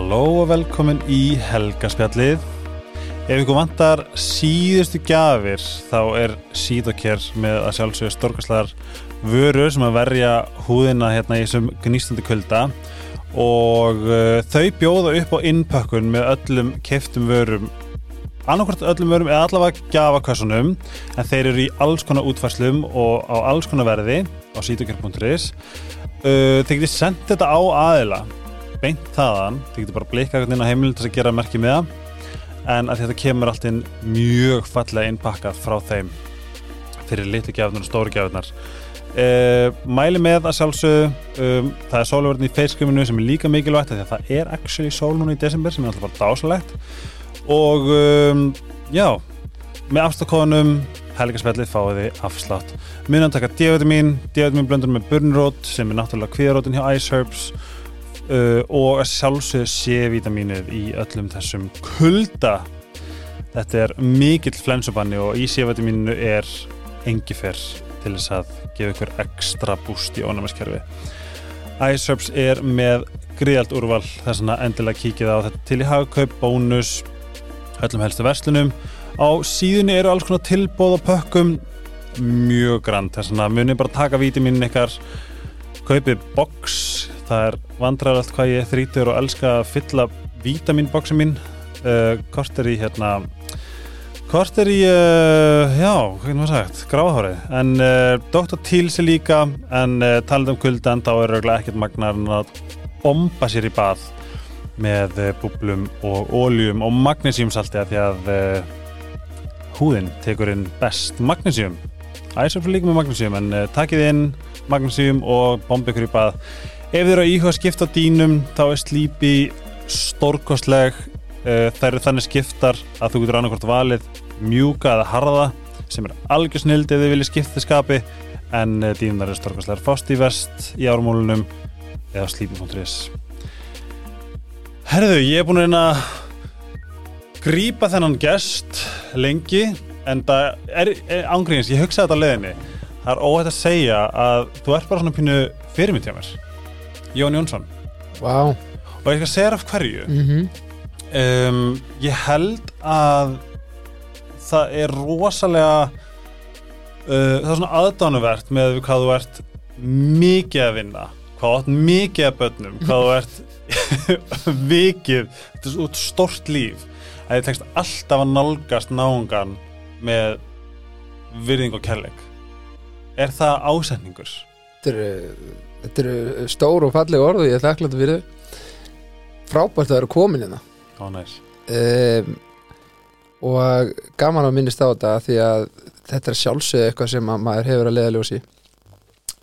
Halló og velkomin í Helgaspjallið. Ef ykkur vantar síðustu gafir þá er síðokér með að sjálfsögja storkaslar vöru sem að verja húðina hérna í þessum gnístandi kulda. Og uh, þau bjóða upp á innpökkun með öllum keftum vörum. Annarkvært öllum vörum eða allavega gafakassunum en þeir eru í alls konar útfærslum og á alls konar verði á síðokér.is uh, Þeir getið sendt þetta á aðila beint þaðan, þið getur bara blikkað inn á heimilin til að gera merki með það. En að þetta kemur allt inn mjög fallega innpakkað frá þeim fyrir litli gjafinar og stóri gjafinar uh, mæli með að sjálfsögðu um, það er sólverðin í feyrskriminu sem er líka mikilvægt því að það er actually sól núna í desember sem er alltaf bara dásalegt og um, já með afstakkonum helgaspelli fáið þið afslátt. Munan taka D-vitamin, D-vitamin blöndur með burnrót sem er náttúrulega kvíðarótin hjá Ice Herbs uh, og að sjálfsögðu C-vitamínið í öllum þessum kulda. Þetta er mikill flensubanni og í C-vitamínu er engifer til þess að gefa ykkur ekstra búst í ónæmiskerfi Ice Herbs er með gríðalt úrval. Þess að endilega kíkið á þetta til í hagkaup, bónus öllum helstu verslunum. Á síðunni eru alls konar tilbóð og pökkum. Mjög grann þess að munið bara taka vítaminin ykkar kaupið box. Það er vandræðalegt hvað ég þrítur og elska að fylla vítaminboxin mín uh, kort er í hérna kort er í uh, já, er maður sagt, gráðhári en uh, Dr. Teals er líka en uh, talað um kuldan þá er auðvitað ekkert magnar að bomba sér í bað með búblum og óljum og magnesíumsalti að því að húðin tekur inn best magnesíum æsar fyrir líka með magnesíum en uh, takið inn magnesíum og bomba ykkur í bað. Ef þið eru að íhuga að skipta dýnum þá er slípi stórkostleg. Uh, þær eru þannig skiptar að þú getur annarkvort valið mjúka eða harða sem er algjör snild ef þið viljið skipta skapi en uh, dýnunar eru stórkostlegar. Fást í vest í ármólunum eða slípi.is Herðu, ég er búin að reyna að grípa þennan gest lengi en það er, er ángríðins, ég hugsaði þetta leðinni það er óhætt að segja að þú ert bara svona pínu fyrirmynd hjá mér Jón Jónsson. Vá. Og ég skal segja af hverju. Mm um, ég held að það er rosalega uh, það er svona aðdánuvert með hvað þú ert mikið að vinna hvað þú ert mikið að börnum hvað þú ert vikið þetta er svo stort líf að þið tekst alltaf að nálgast náungan með virðing og kærleik. Er það ásetningur? Þetta eru, þetta eru stór og falleg orð og ég er þakklátt fyrir. Frábært að vera komin hérna. Ó, næs. Um, og gaman að minnist á þetta því að þetta er sjálfsög eitthvað sem að maður hefur að leiða ljósi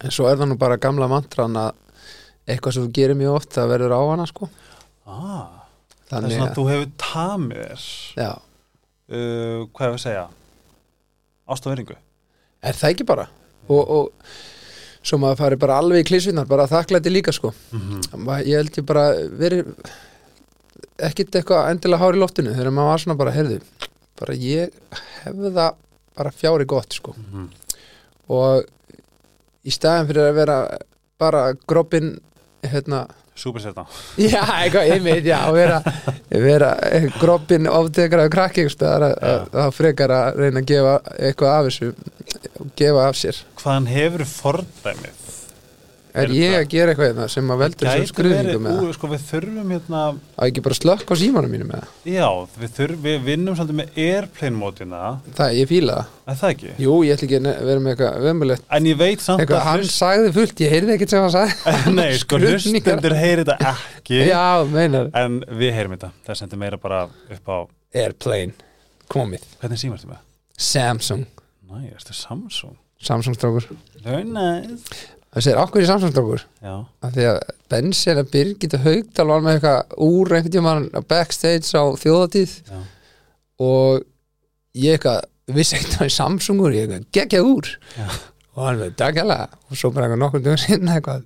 en svo er það nú bara gamla mantran að eitthvað sem þú gerir mjög oft það verður á hana sko. Ah, það er þannig að, þú hefur tamið já, uh, hvað hefur að segja ást og veringu er það ekki bara? Og, og svo maður fari bara alveg í klísvinnar bara þakklæti líka sko. Mm Ma- ég held ég bara verið ekkit eitthvað endilega hár í loftinu þegar maður var svona bara, heyrðu bara ég hefði það bara fjári gott sko. -hmm. og í staðin fyrir að vera bara gropin hérna Súpersetta já, eitthvað, ég meit, já, vera, vera gropin oftekar af krakki að frekar að reyna að gefa eitthvað af þessu gefa af sér. Hvaðan hefur fordæmið? Er ég að gera eitthvað hérna sem að veldur með verið, ú, sko við þurfum hérna að ekki bara slökk á símanum mínum með Já, við þurfum, við vinnum svolítið með airplane mótina. Það, ég fíla það. Það ekki? Jú, ég ætla ekki að vera með eitthvað vömmulegt En ég veit samt Eitthvað, hann hlust- sagði fullt, ég heyrði ekkert sem hann sagði. Nei, sko hlustendur heyri þetta ekki. Já, meinar. En við heyrim þetta. Það sendur meira bara upp á Airplane, komið. Hvernig símar þetta með? Samsung, Næ, Það segir okkur í Já, af Því að Bensin að Birgit og Haugdal var með eitthvað úr einhvern tímann á backstage á þjóðatíð já. Og ég eitthvað vissi ekkert að Samsungur, ég eitthvað geggjað úr. Já. og hann veið dagjala og svo bara eitthvað nokkur dögur sinna eitthvað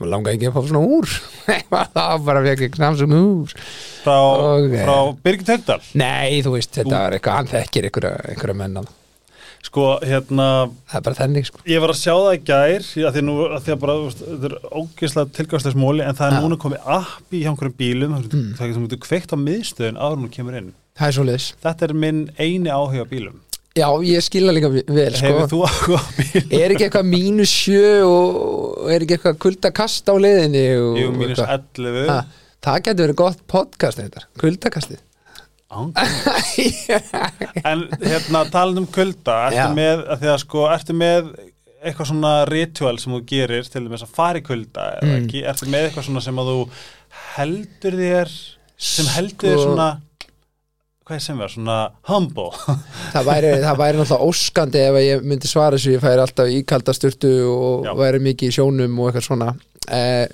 maður langaði ekki að fá svona úr. Það bara fekk ekki Samsung úr. Frá, Ok. frá Birgit Högdal Nei, þú veist, þetta Ú. var eitthvað, hann þekkir einhverja mennan sko, hérna það er bara þennig sko ég var að sjá það í gær já, því, nú, að því að bara, þetta er ógeðslega tilgjáðslega smóli, en það er Já. núna komið app í hjá einhverjum bílum, mm. Það er sem þú kveikt á miðstöðun áður þú kemur inn það er svo liðis þetta er minn eini áhuga bílum já, ég skilja líka vel sko hefur þú áhuga á bílum? er ekki eitthvað mínus sjö og er ekki eitthvað kuldakast á leiðinni Jú, mínus eitthvað? 11 Ha, það getur verið gott podcast þetta, kuldakastið En hérna talað um kulda ertu með, að því að sko ertu með eitthvað svona ritual sem þú gerir til þess að fara í kulda eða Mm. ekki, ertu með eitthvað svona sem að þú heldur þér sem heldur þér Sko- svona hvað er sem við, svona humble? Það væri, það væri náttúrulega óskandi ef að ég myndi svara þessu, ég færi alltaf í kalda sturtu og Já. væri mikið í sjónum og eitthvað svona. Eh,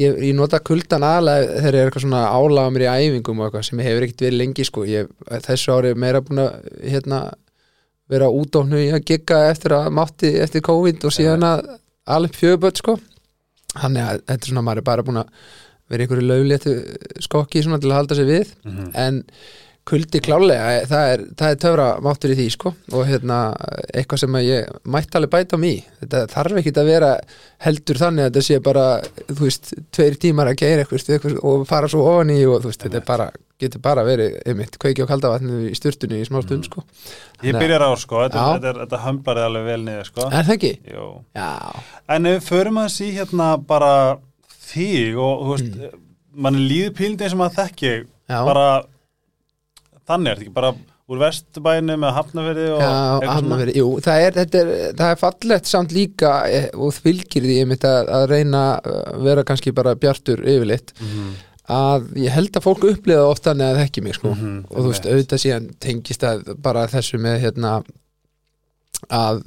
ég, ég nota kuldan aðlega þegar er eitthvað svona álaga mér í æfingum og eitthvað sem hefur ekkert verið lengi sko. Ég, þessu ári er meira búin að hérna, vera útóknu í að gigga eftir að mátti eftir COVID og síðan að alveg fjöguböld sko. Þannig að þetta er svona maður er bara búin að vera einhverju lögléttu skokki svona til að halda sig við. Mhm. en kuldi klálega það er, það er töfra máttur í því sko og hérna eitthvað sem ég mætti alveg bæta um í þetta þarf ekki að vera heldur þannig að þetta sé bara þú veist, tveir tímar að geira eitthvað, og fara svo ofan í og þú veist, þetta er bara, getur bara verið einmitt, kveiki á kaldavatnu í sturtunni í smá stund sko Ég Nei. byrjar á sko, þetta, þetta, er- þetta hömblarið alveg vel niður sko Er það ekki? Jú. Já, En ef við förum að sí hérna bara þig og þú veist Mm. mann er líður pílindi sem að þekki já, bara þannig er þetta ekki bara úr vesturbæinu með hafnaverði og já verið, jú, það er, er, það er fallegt samt líka eh, og fylgir því einmitt að, að reyna að vera kannski bara bjartur yfirleitt. Mhm. að ég held að fólk upplifa það oft þannig að það ekki mig sko. Mhm, og þú veist, auðvitað síðan tengist að bara þessu með hérna að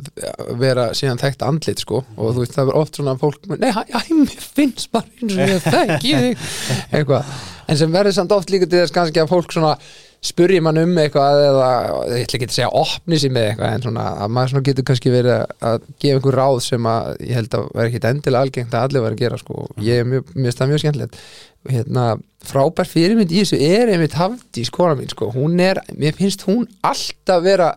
vera síðan þekkt andlit sko. Og þú veist, það er oft svona fólk nei, hæ, mér finnst bara eins og ég þekki eitthvað, en sem verður samt oft líka til þess kannski að fólk svona spurji mann um eitthvað eða, ég ætla ekki að segja opni sér með eitthvað en svona að maður svona getur kannski verið að gefa einhver ráð sem að ég held að vera ekkit endilega algengt að allir vera að gera sko, ég er mjög, finnst það mjög skemmtilegt. Hérna, frábær fyrirmynd í þessu er einmitt Hafdís, kona mín sko, hún er, mér finnst hún alltaf vera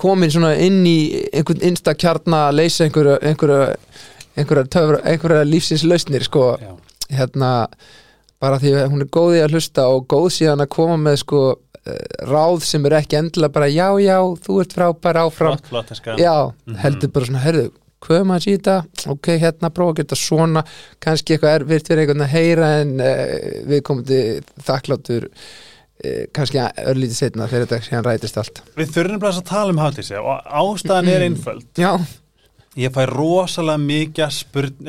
komin svona inn í einhvern innsta kjarna að leysa einhverja einhverja, einhverja, töfra, einhverja lífsins lausnir sko, Já. hérna bara því að hún er góð í að hlusta og góð síðan að koma með sko ráð sem er ekki endilega bara já, já, þú ert frábær áfram. Flott, flott, já, Mhm. heldur bara svona, herðu hvað maður síta, ok, hérna prófa að geta svona, kannski eitthvað erfitt fyrir einhvern að heyra en uh, við komum þakkláttur uh, kannski örlítið setna þegar þetta síðan rætist allt. Við þurfum bara að tala um hátísi og ástæðan er einföld. Já, Ég fæ rosalega mikið spurn,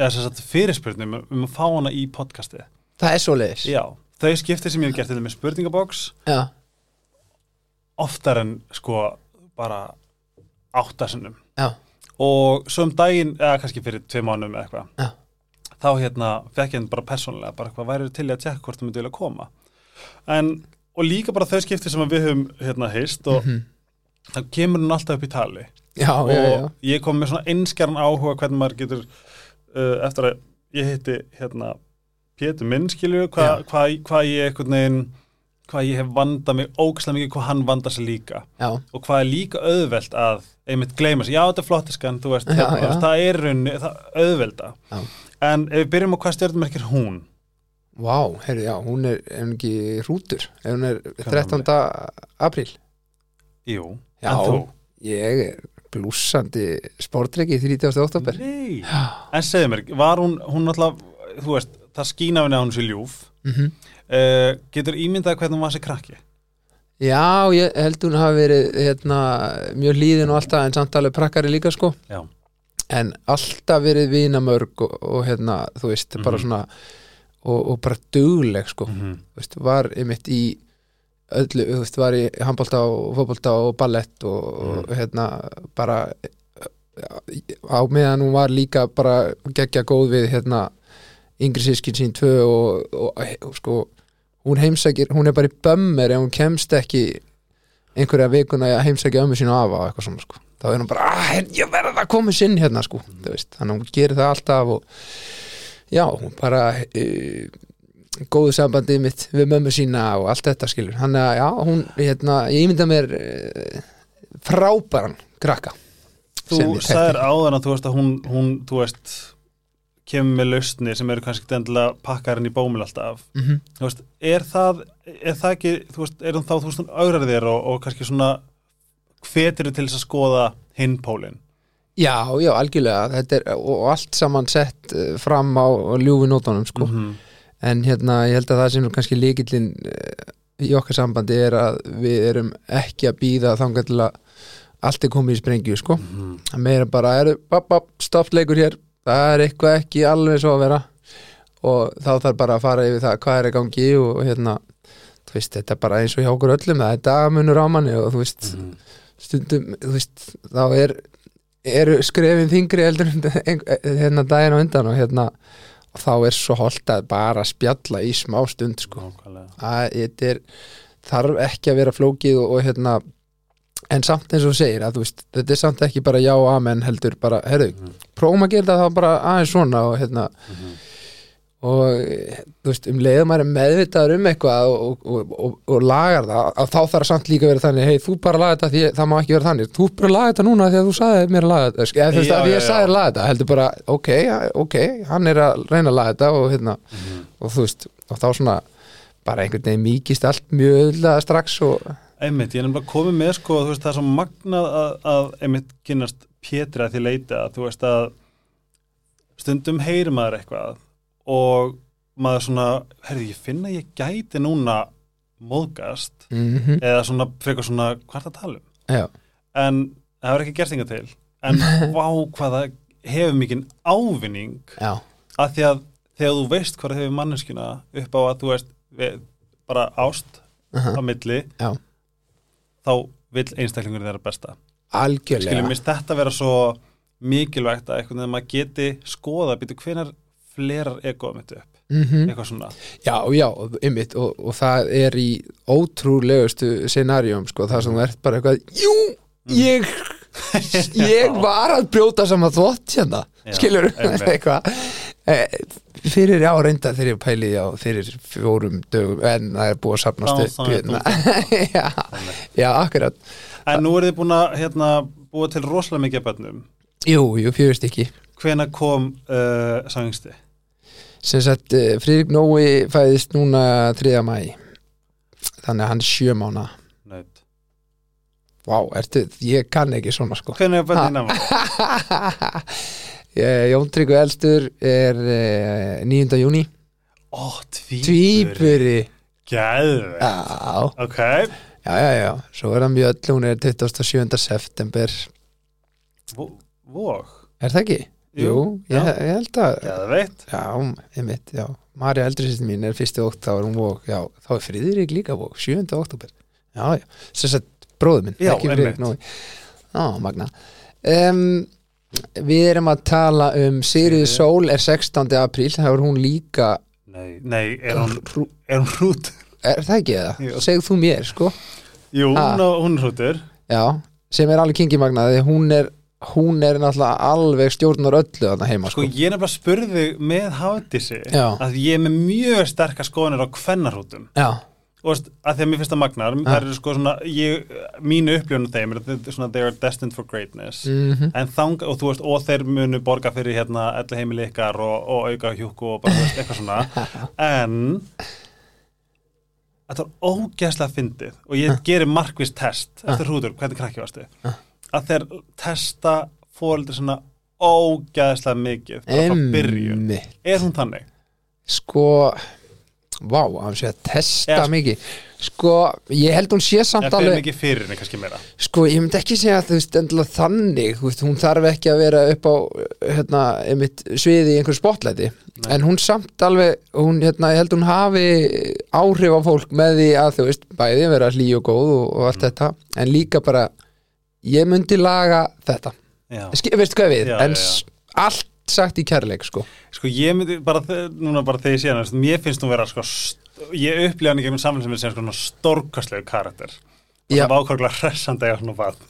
fyrirspurnum um að fá hana í podcastið. Það er svo leiðis Já, þau skiptir sem ég hef gert til með spurningaboks já, oftar en sko bara áttasinnum og svo um daginn, eða kannski fyrir tvei mánum eða eitthvað þá hérna fekk ég hann bara persónulega bara hvað væri til í að tjekka hvort það myndi vilja koma? En, og líka bara þau skipti sem við höfum hérna heist og Mhm. þá kemur hann alltaf upp í tali. Já, og já, já. ég kom með svona einskjarn áhuga hvernig maður getur uh, eftir að ég hitti hérna Pétur minn skilju hvað hva, hva ég einhvern veginn hvað ég hef vandað mig ógæslega mikið hvað hann vandar sig líka já, og hvað er líka auðvelt að einmitt gleyma sig, já þetta er flottiskan þú veist, Já, það, já. það er raunni, það auðvelda Já. en ef við byrjum á hvað stjórnmerkir hún Vá, heyrðu, já, hún er, hún ekki hrútur, ef hún er Hvað 13. apríl jú, Já. en þú ég er blúsandi sportreki 30. oktober Nei. en segðu mér, var hún hún alltaf, þú veist, það skína henni að hún sé ljúf mm uh, getur ímyndað hvernig hún var sér krakki Já, ég held hún hafi verið hérna, mjög líðin og alltaf en samt alveg prakkari líka sko Já. en alltaf verið vinamörg og, og hérna, þú veist, bara Mhm. svona og, og bara dugleg sko mm -hmm. veist, var einmitt í öllu, þú veist, var í handbolta og fótbolta og ballett og, og hérna bara á meðan hún var líka bara geggja góð við hérna yngri sískin sín tvö og sko hún heimsækir, hún er bara í bömmir ef hún kemst ekki einhverja vikuna að heimsækja ömmu sín og afa og eitthvað svona sko. Þá er hún bara, að ég verða að koma sinn hérna sko, þú veist, þannig að hún gerir það alltaf og já, hún bara e, góðu sambandi mitt við mömmu sína og allt þetta skilur, hann að já, hún, hérna, ég ímynda mér e, frábæran krakka þú sagðir áðan að þú veist að hún, hún þú veist, kemur með lausni sem eru kannski endilega pakkarinn í bómul alltaf mm -hmm. þú veist, er það er það ekki, þú veist, er hún þá þú veist, augrar þér og, og kannski svona hvetir til þess að skoða hinn pólinn Já, já, algjörlega þetta er, og, allt saman sett eh, fram á, á ljúfi nótunum sko. -hmm. en hérna, ég held að það sem kannski líkillin í okkar sambandi er að við erum ekki að býða þangar til að allt er komið í sprengju sko. Mhm. að meira bara, er, bap, bap, stopp leikur hér það er eitthvað ekki alveg svo að vera og þá þarf bara að fara yfir það hvað er í gangi og, hérna þú veist, þetta er bara eins og hjá okkur öllum það er dagamunur á manni og þú veist Mhm. stundum, þú veist, þá er eru skrefin þingri eldur en ein- hérna daginn á undan og hérna og þá er svo holdt að bara spjalla í smá stund sko Nákvæmlega. að þetta er þarf ekki að vera flókið og, og hérna en samt eins og segir að veist þetta er samt ekki bara já og amen heldur bara, herru, Mhm. prófum að gera það bara aðeins svona og hérna Mhm. og eh, þú veist, um leiðum er meðvitaður um eitthvað og, og, og, og lagar það, að þá þarf samt líka að vera þannig hei, þú bara laga þetta því það má ekki vera þannig þú bara laga þetta núna því að þú sagði mér að laga þetta eða þú veist, Já, að ég sagði að laga þetta heldur bara, ok, ok, hann er að reyna að laga þetta og hérna, Mhm. og þú veist og þá svona, bara einhvern veginn mýkist allt mjög öðlega strax og Einmitt, ég er nefnilega komið með sko, veist, það er svo magnað að, að einmitt kynast Pétri að því leita að þú veist að stundum heyrir maður eitthvað og maður svona, herði, ég finna ég gæti núna móðgast mm eða svona, frekar svona, það að tala um? já, En það hefur ekki gerst enga til. En vá hvað það hefur mikinn ávinning já, að því að þegar þú veist hvað hefur manneskuna upp á að þú veist við, bara ást uh á milli Já. Þá vill einstaklingur þeirra besta. Algjörlega. Skiljum mist þetta vera svo mikilvægt að eitthvað maður geti skoða býtu hvenar flerar egoðum þetta upp? Mm eitthvað svona. Já, já, ymmit og, og það er í ótrúlegustu scenarium, sko, það sem þú ert bara eitthvað, jú, Mm. ég ég var að brjóta saman þvott hérna, einmitt. eitthvað fyrir já, reynda þegar ég pæli já, fyrir fjórum dögum en það er búið að sapnast hérna. já, já, akkurat. En nú er þið búin að hérna, búa til rosalega mikið af börnum. Jú, jú, fjögur stykki. Hvenar kom uh, sangsti sem sagt, eh, Friðrik Nói fæðist núna 3. mæ þannig að hann er sjö mána Naut. Vá, ertu, ég kann ekki svona sko. Hvenar er Ég- Jón Tryggvi Elstur er eh, 9. júni ó, tvíburi. Gæðvegt Já, ok, já, já, já. Svo er hann öll, hún er 27. september. Vog? Er það ekki? Jú, Jú, ég, ég held að gæðvegt Já, einmitt, já. Marja eldri sýstin mín er 1. ótt, þá er hún vók Já, þá er Friðrik líka vók, 7. oktober Já, já, sem sagt bróður minn Já, einmitt. Nói Já, magna. Um, Við erum að tala um Sigríður. Sól er 16. apríl þá er hún líka nei, nei, er hún, er hún hrút Er það ekki það? Segð þú mér, sko jú, Ha. hún, er hrútur Já, sem er alveg kingimagnaði hún er, hún er náttúrulega alveg stjórnar öllu þarna heima, Sko sko, ég er nefnilega að spurði með Já. að ég er með mjög sterkar skoðanir á kvennarhútum Já, og að því að mér finnst það magnar það eru sko svona, ég, mínu uppljónu þeim er er svona they are destined for greatness. Mhm. En þang, og þú veist, og þeir munu borga fyrir hérna elli heimili ykkar og, og auka hjúku og bara, þú veist, eitthvað svona. En þetta var ógeðslega fyndið og ég gerir markvist test eftir hrútur, hvernig krakki varstu. Að þeir testa fóreldur svona ógeðslega mikið bara frá byrjun, er hún þannig? Sko Vá, hann sé að testa Já. mikið. Sko, ég held hún sé samt en fyrir alveg mikið fyrir henni kannski meira. Sko, ég myndi ekki segja að þú veist endilega þannig, veist, hún þarf ekki að vera upp á, hérna, einmitt sviði í einhverju spotlæti, en hún samt alveg, hún, hérna, ég held hún hafi áhrif á fólk með því að þú veist, bæði vera hlý og góð og, og allt þetta, en líka bara ég myndi laga þetta. Ski, veistu hvað við, Já, en já, já. s- allt sagt í kærleik, sko. Sko ég myndi bara, núna bara þegar ég sé hann mér finnst hún vera sko ég upplifa hann í gegnum samfélag sem er sko stórkastlegu karakter. Og það var ákvæmlega hressandi að svona bad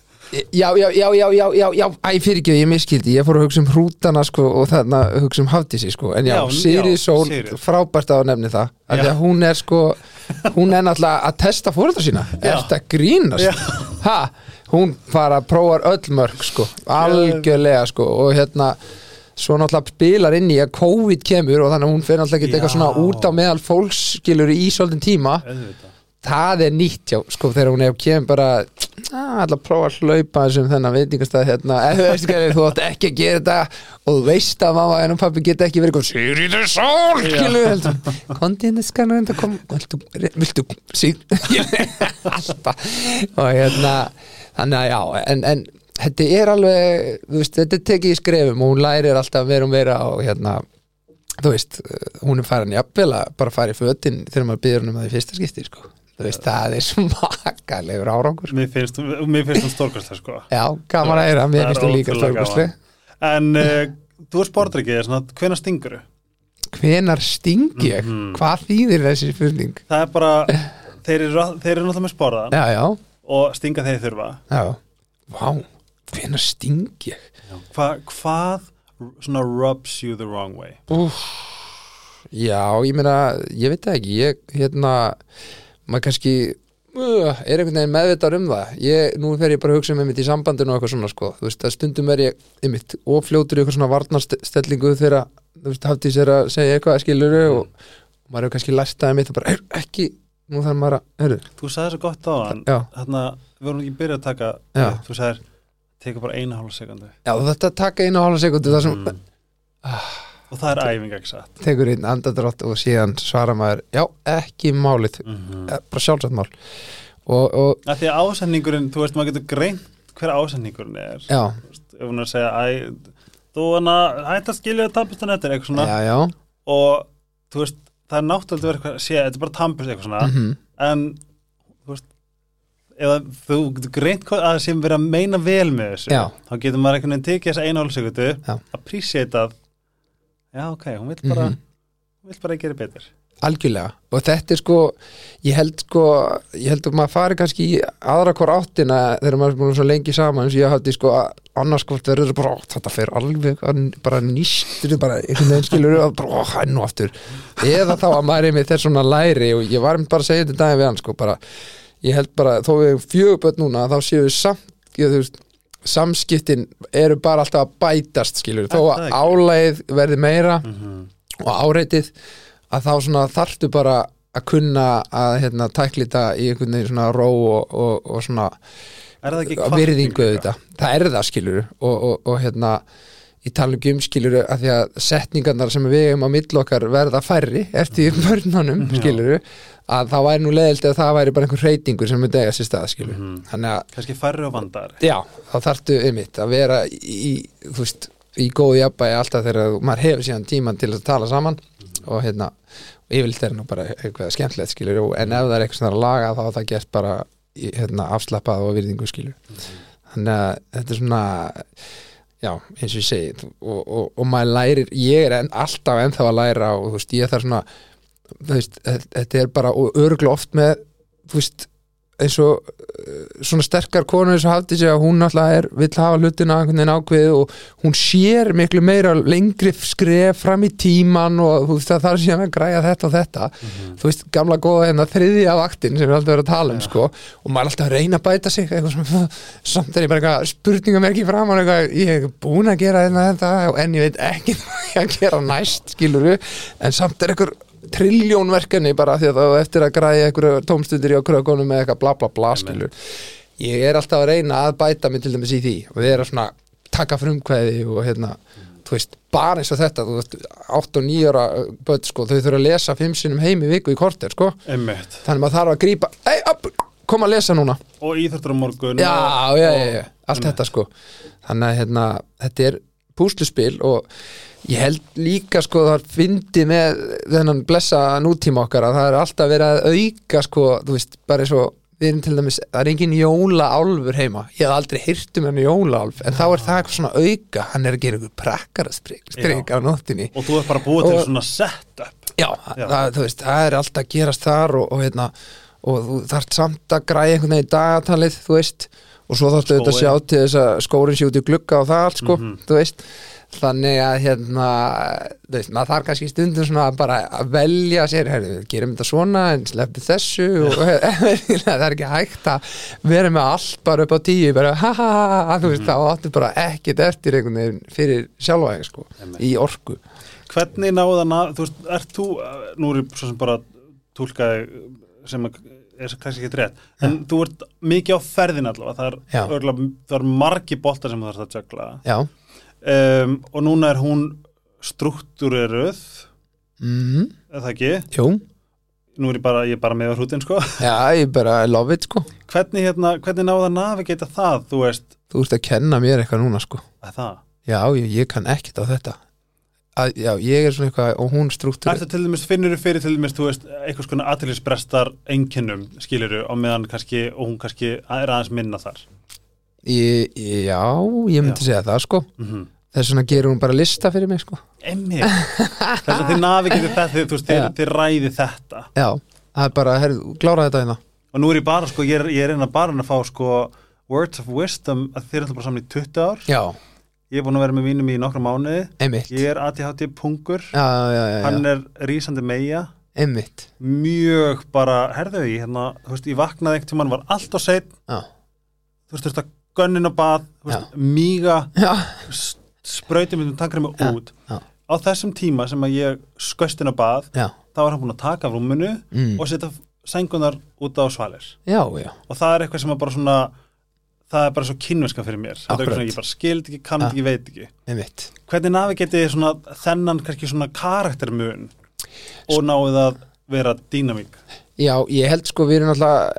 Já, já, já, já, já, já, já, æ, fyrir ekki, ég miskildi, ég fór að hugsa um hrútana, sko, og þarna hugsa um hafdísi, sko, en já, Já, Siri Sól, frábært að nefni það, af því að hún er, sko, hún er náttúrulega að testa fóreldra sína, ert að grínast, ha, hún bara prófar öll mörg sko, algjörlega sko og hérna svo náttúrulega spilar inn í að COVID kemur og þannig að hún fyrir náttúrulega ekki eitthvað svona út á meðal fólks skilur í svolítinn tíma. Auðvitað. Það er nýtt já, sko, þegar hún er kemur bara ætla að prófa að hlaupa þessum þennan veitingastað hérna, ef þú veist ekki þú átt ekki að gera þetta og þú veist að mamma en pappi geta ekki verið Sigríður Sól, kondi henni skanna þetta kom viltu, viltu síð alltaf og hérna þannig að já, en, en þetta er alveg, veist, þetta er tekið í skrefum og hún lærir alltaf og meira og hérna þú veist, hún er farin jafnvel að bara fara í fötin þegar maður byrður um það í fyrsta skipti sko. þú veist, það er smakalegur árangur sko. Mér finnst, hún stórkastlega sko. Já, gaman að heyra, mér finnst þú líka stórkostleg. En uh, þú er sportryggið, svona, hvenær stinguru? hvenar sting ég, Mhm. hvað þýðir þessi spurning? Það er bara, þeir eru, þeir eru náttúrulega með sporðan já, já, og stinga þeir þurfa. Já. Vá, hvenar sting ég? Hva, Hvað svona rubs you the wrong way? Úf, já, ég meina ég veit ekki, ég hérna maður kannski uh, er einhvern veginn meðvitað um það. Ég, nú fer ég bara að hugsa um einmitt í sambandinu og eitthvað svona sko, þú veist, að stundum er ég einmitt og fljótur í eitthvað svona varnarstellingu þegar, þú veist, hafði sér að segja eitthvað skiluru og, og maður hefur kannski lært það einmitt og bara, "Heyrðu, ekki nú þarf maður að, hörru, Þú sagði svo gott á hann Þarna, við vorum ekki byrjað að taka. Þú sagðir, tekur bara eina hálf sekundu. Já, þetta taka einu og hálfa sekundu það sem Mm. Og það er æfing ekki satt? Tekur einn andadrátt og síðan svara maður, já, ekki málið. Mm -hmm. eh, bara sjálfsagt mál. Og, og Því að ásendingurinn, þú veist, maður getur greint hver ásendingurinn er. Já, veist, Ef hún er að segja, æ, þú hana hætt að skilja tampustan eftir eitthvað svona. Já, já. Og þú veist, það er náttúrulega að vera eitthvað, sé, þetta er bara tampust eitthvað svona. Mm en ef að þú greint að sem verið að meina vel með þessu Já. þá getur maður einhvern veginn tekið Já. appreciate að já ok, hún vil bara Mhm. hún vil bara gera betur algjörlega og þetta er sko ég held sko, ég held að maður fari kannski í aðra hvort áttina þegar maður er búin svo lengi saman eins og ég hafði sko að annars hvort verður bara, þetta fer alveg að- bara nýstur, bara einhvern veginn skilur og bara, hæ, nú aftur eða þá að maður er með þess svona læri og ég var bara að segja þetta daginn við hann sko bara, ég held bara, þó við hefum fjöguböld núna þá séu við samt, ég, veist samskiptin eru bara alltaf að bætast skilur, þó að álægið verði meira mm -hmm. og áreitið að þá þarftu bara að kunna að hérna, tæklita í einhvern veginn svona ró og, og, og svona virðingu auðvitað. Það er það skilur og, og, og hérna í tala um skilur að því að setningarnar sem við hefum á milli okkar verða færri eftir börnunum Já. skilur að það væri nú leðilt að það væri bara einhver reytingur sem myndi eiga sér stað Mhm. þannig að kannski færri og vandar Já, þá þarftu einmitt að vera í, þú veist, í góðu jafnbæði alltaf þegar maður hefur síðan tíman til að tala saman og hérna, og yfirleitt er nú bara eitthvað skemmtilegt skilur, og- en ef það er eitthvað er að laga þá það gert bara hérna, afslappað og virðingu skilur. Þannig að þetta er svona já, eins og ég segi og, og, og maður lærir, ég er en, alltaf ennþá að læra og þú veist, ég þarf svona veist, þetta er bara og örgla oft með, veist eins og uh, svona sterkar konur eins og hafði sig að hún alltaf er vill hafa hlutina einhvern veginn ákveðið og hún sér miklu meira lengri skref fram í tíman og veist það þarf síðan að græja þetta og þetta. Þú veist gamla góða hérna þriðja vaktin sem við alltaf verið að tala um Já. sko og maður er alltaf að reyna að bæta sig sem, samt er ég bara eitthvað spurningamerki framan eitthvað, ég hef búin að gera þetta, þetta en ég veit ekki hvað ég að gera næst skiluru, en samt er eitthvað trilljón verkefni bara því að það á eftir að græja eitthvað tómstundir í okkur með eitthvað bla bla bla skilur. Ég er alltaf að reyna að bæta mig til dæmis í því og við erum svona taka frumkvæði og hérna þú veist, bara eins og þetta, þú veist 8 og 9 ára börn, sko, þau þurfa að lesa 5 sinum heim í viku í korter, sko. Einmitt. Þannig að maður þarf að grípa, ei, upp, kom að lesa núna. Og íþjóttur á morgun já, og, já, já, já, allt þetta sko. Þannig að hérna, þetta er púsluspil og ég held líka sko það fyndi með þennan blessa nútíma okkar að það er alltaf verið að auka sko, þú veist, bara eins og við erum til dæmis, það er engin jóla álfur heima, ég hef aldrei hýrt um henni jóla álf, en þá er það eitthvað svona auka. Hann er að gera ykkur prakkara strik á nóttinni og þú er bara búið til Og- svona setup. Já, Já. Það, þú veist, það er alltaf að gerast þar og, og, hérna, og þú þarft samt að græja einhvern veginn í dagatalið, þú veist og svo auðvitað að sjá til þess að skórin sé út í glugga og það allt sko, þú veist. Þannig að hérna veist, maður þarf kannski stundum svona bara að velja sér, herri, gerum þetta svona en sleppti þessu. Og það er ekki hægt að vera með allt bara upp á tíu, bara ha ha ha, ha veist, þá áttu bara ekkit eftir einhvern veginn fyrir sjálfa þig sko, í orku. Hvernig náðan að, þú veist, ert þú, nú er ég svo sem bara túlkaði sem að er kannski ekki rétt, en þú ert mikið á ferðin allavega, það er, örgulega, það er margi boltar sem þú þarfst að jökla um, og núna er hún struktúreruð, mhm, er það ekki? jú. Nú er ég bara, ég er bara með á hrútin, sko. já, ég bara love it sko. Hvernig, hérna, hvernig náða navigata það, þú veist, þú ert að kenna mér eitthvað núna sko. Að það? já, ég, ég kann ekkit á þetta að, já, ég er svona eitthvað og hún struktúr Ertu til dæmis, finnur þú fyrir til dæmis, þú veist, einhvers konar aðtýrlisbrestar einkinnum, skiluru, á meðan kannski, og hún kannski er aðeins minna þar. Ég, já, ég myndi segja það sko. Mm Þess vegna gerur hún bara lista fyrir mig sko. Emmi Þess að þið navigatið þetta, þið, þú veist, þið, Já. þið ræði þetta. Já, það er bara, herrðu, klára þetta hérna. Og nú er ég bara, sko, ég er, ég er reyna bara að fá, sko, words of wisdom að þið er alltaf bara saman í 20 ár. Já, ég er búin að vera með vínum í nokkra mánuði. Einmitt. Ég er ADHD pungur Já, já, já, hann er rísandi meia einmitt. Mjög bara, herðu ég hérna, þú veist, ég vaknaði einhvern tímann var allt seitt, Já, þú veist, að gönnin á bað, míga sprauti myndum tankra mig út. á þessum tíma sem að ég skust inn á bað, þá var hann búin að taka af rúminu mm. og setja sængunar út á svalir. Og það er eitthvað sem að bara svona það er bara svo kynverska fyrir mér. Svona ég bara skild ekki, kann ekki, veit ekki. Einmitt. Hvernig þið svona þennan kannski svona karaktermun og náið að vera dýnamík? Já, ég held sko við erum alltaf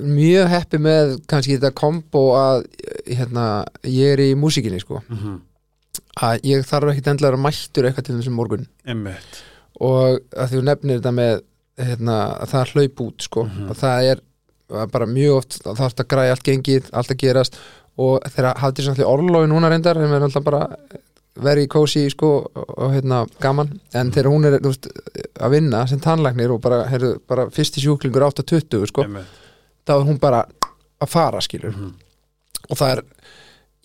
mjög heppi með kannski þetta kombo að hérna, ég er í músíkinni sko. Mm -hmm. að ég þarf ekkit endlega að mættur eitthvað til þessum morgun. Einmitt. Og að þú nefnir þetta með hérna, að það hlaup út sko. Mhm. og það er bara mjög oft það þarf að græja allt gengið, allt að gerast. Og þegar hafði þess að orlofi núna reyndar þeim er alltaf bara verið kósi sko og, hérna gaman. En þegar hún er veist, að vinna sem tannlæknir og bara, heyrðu, bara fyrsti sjúklingur 8.20 sko, þá er hún bara að fara skilur. Mhm. og það er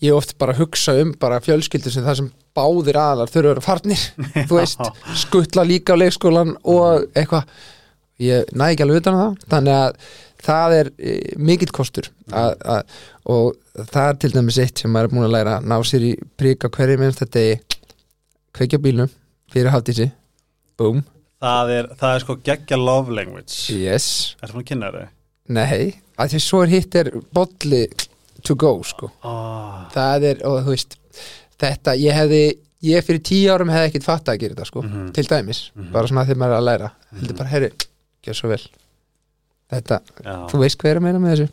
ég oft bara að hugsa um bara fjölskyldur sem það sem báðir aðlar þurfa að vera farnir. Þú veist, skuttla líka á leikskólan og eitthvað. Ég næ ekki alveg utan á það. Þannig að það er e, mikill kostur að, að, og það er til dæmis eitt sem maður er búin að læra ná sér í prík á hverju minnst þetta kveikja á bílnum fyrir haldísi boom, það er, það er sko geggja love language. Yes. Er það að kynna þau? nei, að því svo er hitt er bolli to go sko. Oh. það er, og þú veist þetta, ég hefði, ég fyrir tíu árum hefði ekkit fatt að gera þetta sko, Mhm. til dæmis. Mhm. bara svona þegar maður er að læra. Heldur bara, herri, gjör svo vel þetta, Já. þú veist hvað er að meina með þessu?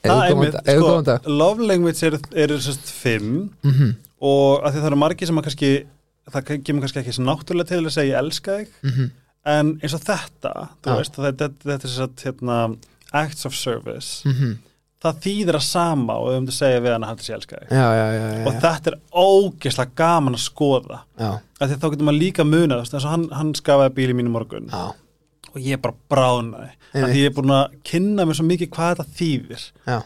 Eða góðan dag, love language eru er, fimm mhm, og að því það eru margir sem að kannski það kemur kannski ekki náttúrulega til að segja ég elska þig. Mhm, en eins og þetta, Já. veist þetta, þetta, er sérst hérna acts of service, mhm. Það þýðir að sama og við höfum að segja við hann að hann sé elska þig. Já, já, já, og þetta er ógeðslega gaman að skoða. Já, af því þá getur maður líka og hann, hann skafaði bíl í mínu morgun. Já, og ég bara bránaði því ég er búin að kynna mér svo mikið hvað þetta þýðir. Já,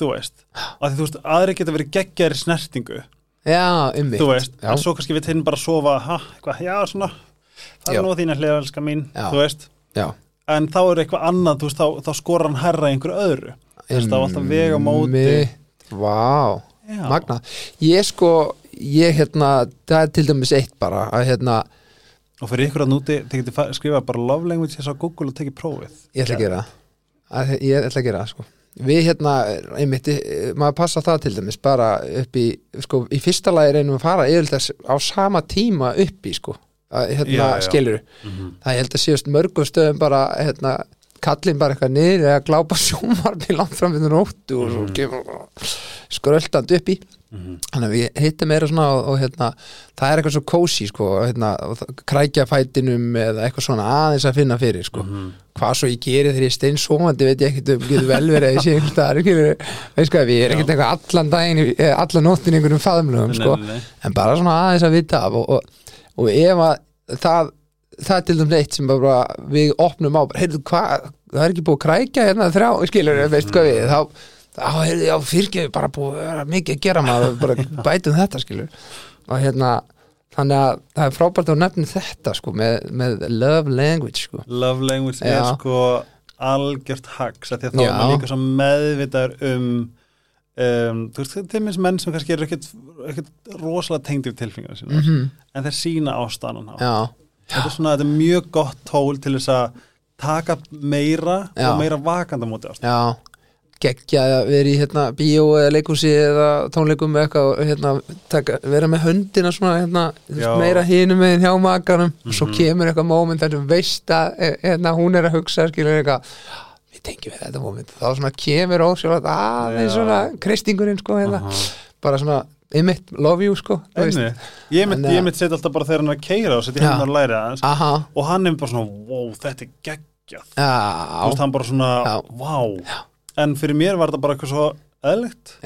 þú veist, því þú veist, aðri geta verið geggjar í snertingu, já, þú veist já, en svo kannski við hinn bara að sofa ha, eitthvað, já, svona, það er nú þín að hliða elska mín, Já. þú veist. Já, en þá er eitthvað annað, þú veist, þá, þá skora hann herra einhverju öðru, þú veist, þá er alltaf vega móti. Vá, já, magna ég sko, ég hérna það er til dæmis eitt bara að hérna, og fyrir ykkur að núti, þið getur fa- skrifað bara love language þess á Google og tekið prófið. Ég ætla að gera það. Að, ég ætla að gera það sko. Við hérna, einmitt, eh, maður passa það til dæmis bara upp í sko, í fyrsta lagi reynum að fara yfir þess á sama tíma upp í sko. Að, hérna, skilur mm -hmm. það ég held að síðast mörgum stöðum bara hérna, kallin bara eitthvað niður eða glápa sjómarbi langt fram við nóttu og svo Mhm. kemur skröldand upp í þannig að við hittum meira svona og, og hérna, það er eitthvað svo kósi sko, hérna, krækja fætinum eða eitthvað svona aðeins að finna fyrir sko. Mhm. hvað svo ég geri þegar ég stein sóandi veit ég ekkert um, getur vel verið að ég sé skilur, veist hvað, ég er ekkert eitthvað allan daginn, eh, allan nóttin einhverjum faðumlugum sko, en bara svona aðeins að vita af og, og, og ef að það, það er til dæmis eitt sem bara við opnum á, heyrðu hvað það er ekki búið að krækja hérna þrjá, skilur, veist hvað við þá, Já, fyrirgefi bara búið að vera mikið að gera maður bara bætum þetta skilur. Og hérna, þannig að það er frábært að nefni þetta sko með, með love language sko. Love language Já. er sko algjört hags að því að þá er maður líka svo meðvitaður um um, þú veist, til minns menn sem kannski eru ekkert, ekkert rosalega tengdir tilfingar sína, mm en þeir sína ástæðan á þetta er svona, þetta er mjög gott tól til þess að taka meira Já. og meira vakanda móti ástæðan já geggja að vera í hérna bíó eða leikhúsi eða tónleikum eða eitthvað hérna taka, vera með höndina svona hérna, þú Já. meira hinum með hjá makanum. Og svo Mhm. kemur eitthvað moment þar sem veist að eh, hérna, hún er að hugsa skilur eitthvað við tengjum við þetta moment. Þá svona kemur ósjálf aðeins Já. svona kristingurinn sko hérna. Bara svona, einmitt, love you sko þú ég mitt, að- setja alltaf bara þegar hann er að keira og setja Já. hann að læra aha, og hann er bara svona, wow, þetta er geggjað. Þú já, veist, hann bara svona, Já. wow en fyrir mér var þetta bara eitthvað svo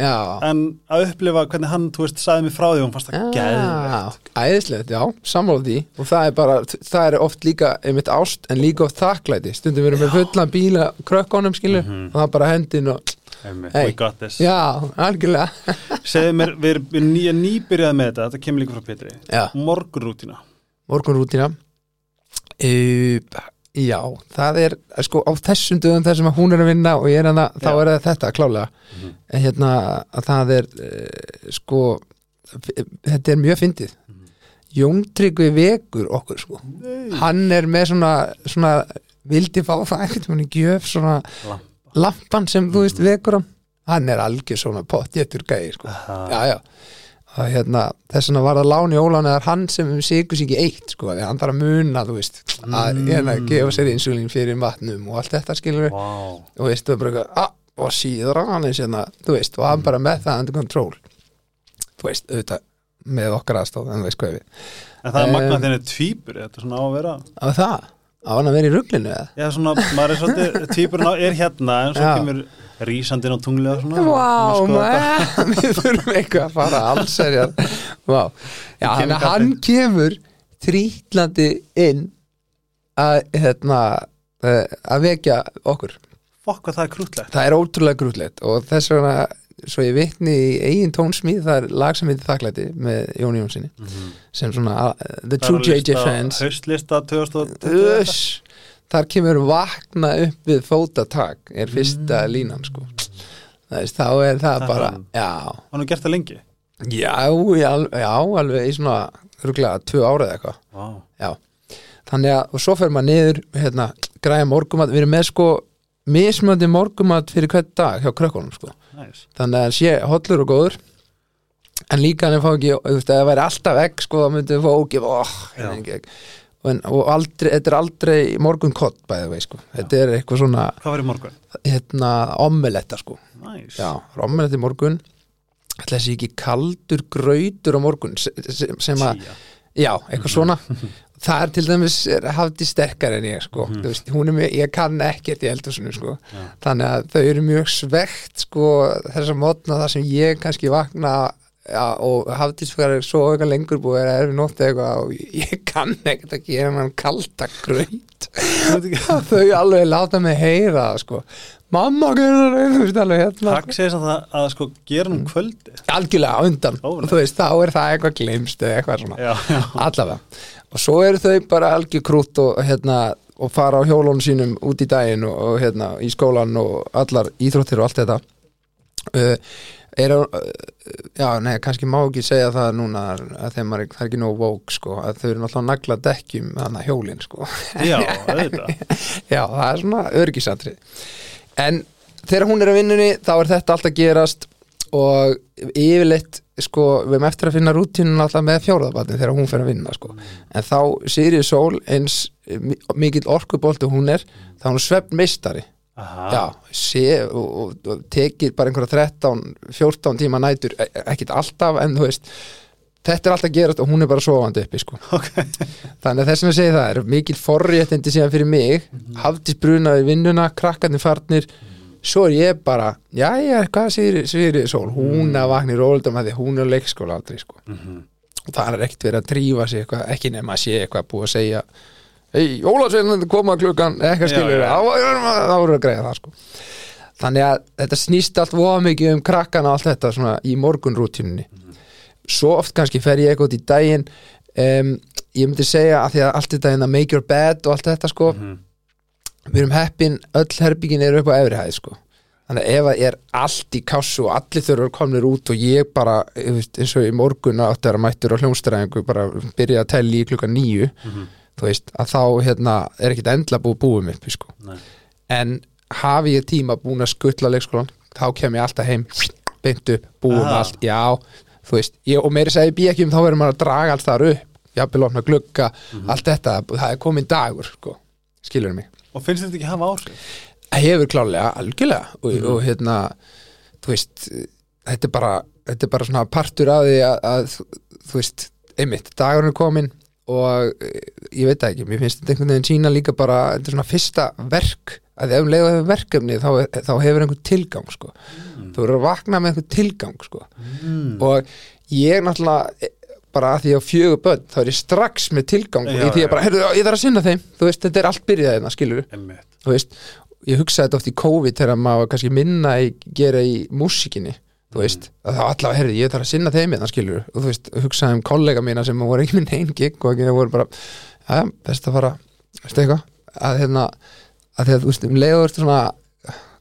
já. En að upplifa hvernig hann, þú veist, sagði mér frá því og hann fannst það geðvegt æðislegt, já, sammála því. Og það er bara, það er oft líka einmitt ást en líka oft þakklæti. Stundum við erum með fullan bíla krökkunum skilu Mhm. og það bara hendin og Hey. já, algjörlega. Segðu mér, við erum ný, nýbyrjað með þetta. Þetta kemur líka frá Petri morgunrútina morgunrútina uh, já, það er sko á þessum dögum þar sem hún er að vinna og ég er hana, þá er þetta klálega Mhm. en hérna að það er uh, sko þetta er mjög fyndið Mhm. Jón Tryggvi vekur okkur sko hann er með svona, svona vildi fá það einhvern veginn í gjöf svona Lampa. lampan sem þú veist vekur hann hann er algjör svona pottjéttur gæði sko. Aha. já já og hérna, þess vegna var það láni óláni það er hann sem sigur sig ekki eitt sko, því hann þarf að muna, þú veist að Mm. hérna, gefa sér insulín fyrir vatnum og allt þetta skilur við Vá. og veist, þú bara eitthvað, ah, og síður hann eins hérna, þú veist, og hann bara með það under control þú veist, auðvitað með okkar aðstóð, en þú veist hvað við en það er Um, magnað þegar tvíbur þetta er svona á að vera á það, á hann að vera í ruglinu eða? Já, svona, maður er svolítið, tvíburinn á- er hérna en svo kemur rísandinn á svona Vá, skoða maður, við þurfum eitthvað að fara alls er ég Vá, já, hann, hann kemur trítlandi inn að, hérna eh, að vekja okkur. Fokk hvað það er krútlegt. Það er ótrúlega grútlegt og þess vegna svo ég vitni í eigin tónsmíð það er lag sem heitir þakklæti með Jóni Jónssoni sem svona uh, The True JJ Fans. Haustlista 2020 Uss, þar kemur vakna upp við fótatak er fyrsta línan sko. Það veist, þá er það Þetta bara hann. er gert það lengi? Já, já, já alveg í svona rúglega tvö árið eitthvað. Vá. já, þannig að og svo fer maður niður hérna, græja morgumat, við erum með sko mismöndi morgumat fyrir hvern dag hjá krökkunum sko. Næs þannig að sé hollur og góður. En líka hann er fá ekki þú veist, ef það væri alltaf egg sko þá myndum við fá ógif oh, Já. og, aldrei, þetta er aldrei morgun kott bæði vei sko. Þetta er eitthvað svona Hvað var í morgun? hérna omeletta sko. Næs já, omeletta í morgun. Ætla þessi ekki kaldur grautur á morgun sem, sem, að já, eitthvað svona. Það er til dæmis hafði sterkar en ég sko. Þú veist, hún er mjög, ég kann ekkert í eldhúsinu sko. Já. þannig að þau eru mjög svegt sko þessar mótna þar sem ég kannski vakna já, og hafðisfæri svo eitthvað lengur búið að erfi nótt eitthvað og ég kann ekkert að gera hann kalda grönt þau alveg láta mig heyra sko. Mamma hérna. Takk segist að það að sko gera um kvöldi algjörlega á undan. Og veist þá er það eitthvað glimst allavega. Og svo eru þau bara algjör krútt og hérna og fara á hjólunum sínum út í daginn og, og hérna í skólan og allar íþróttir og allt þetta. Uh, er já, nei, kannski má ekki segja það núna að þeim er, það er ekki nóg vók sko, að þau eru náttúrulega að nagla dekkjum þannig að hjólinn sko Já, auðvitað já, það er svona örgisatri en þegar hún er að vinnunni þá er þetta alltaf gerast og yfirleitt sko, við erum eftir að finna rútínun alltaf með fjórðabatni þegar hún fer að vinna sko. en þá Sirið Sól eins mi- mikill orkubolti hún er þá er hún svefn meistari. Já, sé, og, og, og tekir bara einhverja 13-14 tíma nætur e- ekkit alltaf en þú veist þetta er alltaf gerast og hún er bara sofandi uppi sko. okay. þannig að þess að segja það er mikil forréttindi síðan fyrir mig Mhm. hafðis brunaði vinnuna, krakkarnir farnir svo er ég bara já, já, hvað segir, segir Sól hún að vakna í rólundum að því hún er leikskóla aldrei sko. Mhm. og það er ekkert verið að drífa sig eitthvað, ekki nema að sé eitthvað búið að segja hei, Jólasveinn koma klukkan eitthvað Já, skilur, já. þá þá voru að greiða það sko. þannig að þetta snýst allt voða mikið um krakkana og allt þetta svona í morgunrútíninni svo oft kannski fer ég eitthvað út í daginn um, ég myndi segja að því að allt þetta hérna make your bed og allt þetta sko Mhm. við erum heppin, öll herbyggin eru upp á efri hæð sko þannig að ef að er allt í kassu og allir þurfa komnir út og ég bara eins og í morgun átti að mættur á hljómstæðingu bara byrja að telli í klukka nýju Mhm. Þú veist, að þá hérna er ekkit endla búið búið upp sko. En hafi ég tíma búin að skuttla leikskólan þá kem ég alltaf heim beint upp, búið með allt, já þú veist, ég, og meiri segi bíkjum þá verður maður að draga allt þar upp, jafnvel opna glugga allt þetta, það er komin dagur sko, skilur mig. Og finnst þetta ekki hafa áhrif? Hefur klálega, algjörlega og, og hérna, þú veist þetta er bara, þetta er bara svona partur af því að, að þú veist, einmitt, dagurinn er komin og eh, ég veit það ekki, mér finnst þetta einhvern veginn sína líka bara, þetta er svona fyrsta verk að ef um leiðu hefur verkefni þá, þá hefur einhvern tilgang sko. þú verður að vakna með einhvern tilgang sko. Mm. og ég náttúrulega eh, bara að því á fjögur börn þá er ég strax með tilgang Já, í því að bara, heyrðu, ég þarf að sinna þeim þú veist, þetta er allt byrjað hérna, skilur þú veist, ég hugsaði þetta oft í COVID þegar maður kannski minna að gera í músikinni, þú veist að þá allavega, heyrðu, ég þarf að sinna þeim hérna, skilur og þú veist, hugsaði um kollega mína sem voru ekki minn einn gig og ekki voru bara já, best að fara, veistu eitthvað? Að hérna, að því að þú veist um leiður svona,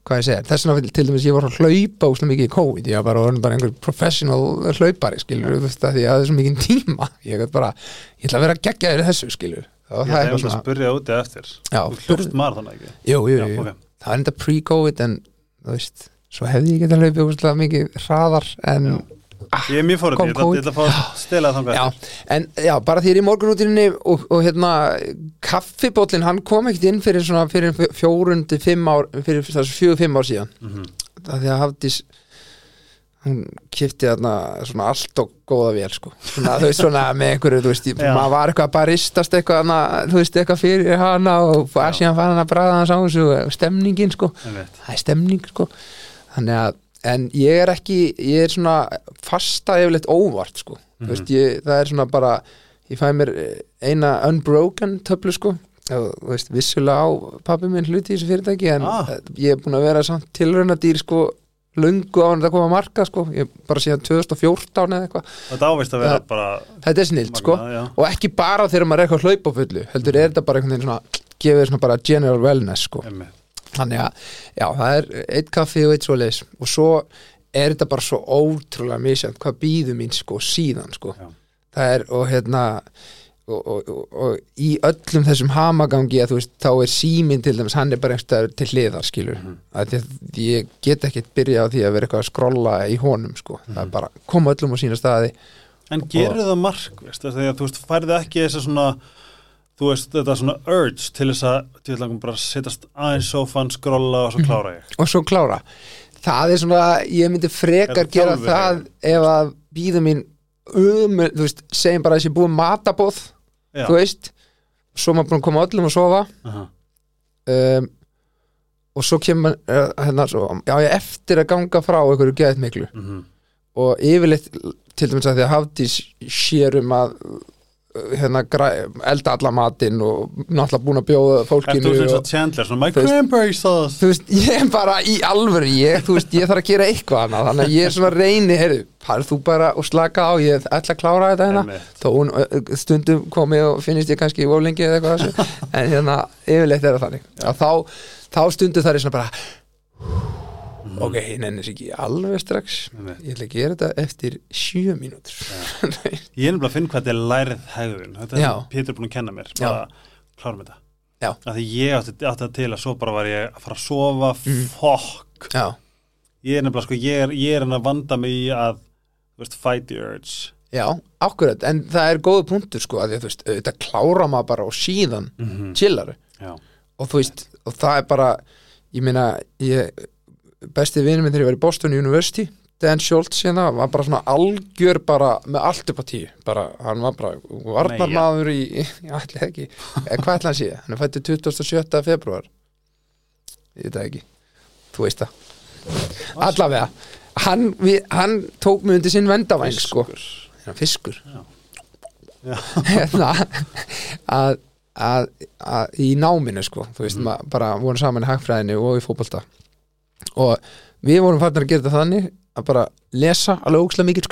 hvað ég segja þess vegna til dæmis ég var að hlaupa úslega mikið í COVID ég var bara, bara einhver professional hlaupari, skilur, þú veist, að því að það er svo mikið tíma, ég gat bara, ég ætla að vera geggja þér þessu, skilur og það er svona, það er enda pre-COVID en þú veist, svo hefði ég getað hlaupið úrslega mikið hraðar en ah, Ég er mjög Kom ég ætla að fá að stela þangar já, en já, bara því ég er í morgunútinni og, og hérna kaffibóllin, hann kom ekkert inn fyrir svona fyrir fjórundi fimm ár fyrir þessu fjögur fimm ár síðan. Mhm. það því að Hafdís hún kipti þarna svona allt og góða vel sko. Svona, þú veist svona með einhverju, þú veist, maður var eitthvað að baristast eitthvað, hana, þú veist, eitthvað fyrir hana og að síðan fann hann að bræða hans á þessu og stemningin sko. Það er stemning sko þannig að, en ég er ekki ég er svona fasta yfirleitt óvart sko, þú veist, ég, það er svona bara, ég fæ mér eh, eina unbroken töflu sko veist, vissulega á pappi minn hluti í þessu fyrirtæki, en Ah. ah. ég er búin að vera samt tilrauna dýr sko lungu á hann að koma að marka sko ég bara síðan 2014 eða eitthvað Þetta ávist að vera Ja. bara þetta er snilt sko já. og ekki bara þegar maður er eitthvað að hlaupa á fullu heldur er þetta bara einhvern veginn svona gefið svona bara general wellness sko Einmitt. Þannig að, já, það er eitt kaffi og eitt svo leis og svo er þetta bara svo ótrúlega misjænt hvað býður mín sko síðan sko. Já. það er, og hérna og, og, og, og í öllum þessum hamagangi að þú veist, þá er síminn til dæmis, hann er bara einhverstaður til hliðar skilur, mm -hmm. ég get ekkert byrja á því að vera eitthvað að skrolla í honum sko, það er bara koma öllum á sína staði. En gerur það markvist þegar þú veist, færðu ekki þess svona þú veist, þetta svona urge til þess að til langum bara setjast aðeins sófan, skrolla og svo klára ég. Og svo klára. Það er svona, ég myndi frekar Er gera það ef að býða mín um, þú veist, segjum bara að þessi búið matabóð Já. þú veist, svo maður búin að koma öllum að sofa. Aha. um, og svo kemur uh, hérna, svo, já, ég eftir að ganga frá einhverju geðið miklu Mhm. og yfirleitt til dæmis að því að Hafdís sér um að uh, hérna, elda alla matinn og náttúrulega búin að bjóða fólkinu þú og Chandler, svona my veist- cranberry sauce þú veist, ég er bara í alvöru ég, þú veist, ég þarf að gera eitthvað annað þannig að ég er svona reyni, heyrðu, farð þú bara og slaka á, ég ætla að klára þetta hérna. Þó stundum komi og finnist ég kannski oflengi eða eitthvað þessu en hérna, yfirleitt er það þannig. Þá, þá stundum það er svona bara ok, ég nenni sér ekki alveg strax. Einmitt. ég ætla að gera þetta eftir sjö mínútur. Ég er nefnilega að finna hvað þetta er lærið hegðun. Þetta er Pétur er búin að kenna mér. Bara klárum þetta. Já. Af því ég átti, átti það til að svo bara var ég að fara að sofa Mhm. fokk. Ég er nefnilega sko, ég er, ég er hann að vanda mig í að veist, fight the urge. Já, akkurat. En það er góðu punktur sko að að þú veist, þetta klára maður bara og síðan mm chillaru Já, og þú veist, og það er bara ég meina, ég besti vinur minn þegar ég var í Boston University Dan Schultz hérna, var bara svona algjör bara með allt upp á tíu bara, hann var bara varnarmaður í, ég ætla ekki eða hvað ætla hann sé, hann er fættið 27. februar ég veit það ekki þú veist það allavega, hann, við, hann tók mig undir sinn vendavæng sko, Fiskur. hérna, fiskur Já. Já. hérna að, að, að í náminu sko, þú veist, mm. bara voru saman í hagfræðinu og í fótbolta og við vorum farin að gera þetta þannig að bara lesa alveg ógslag mikið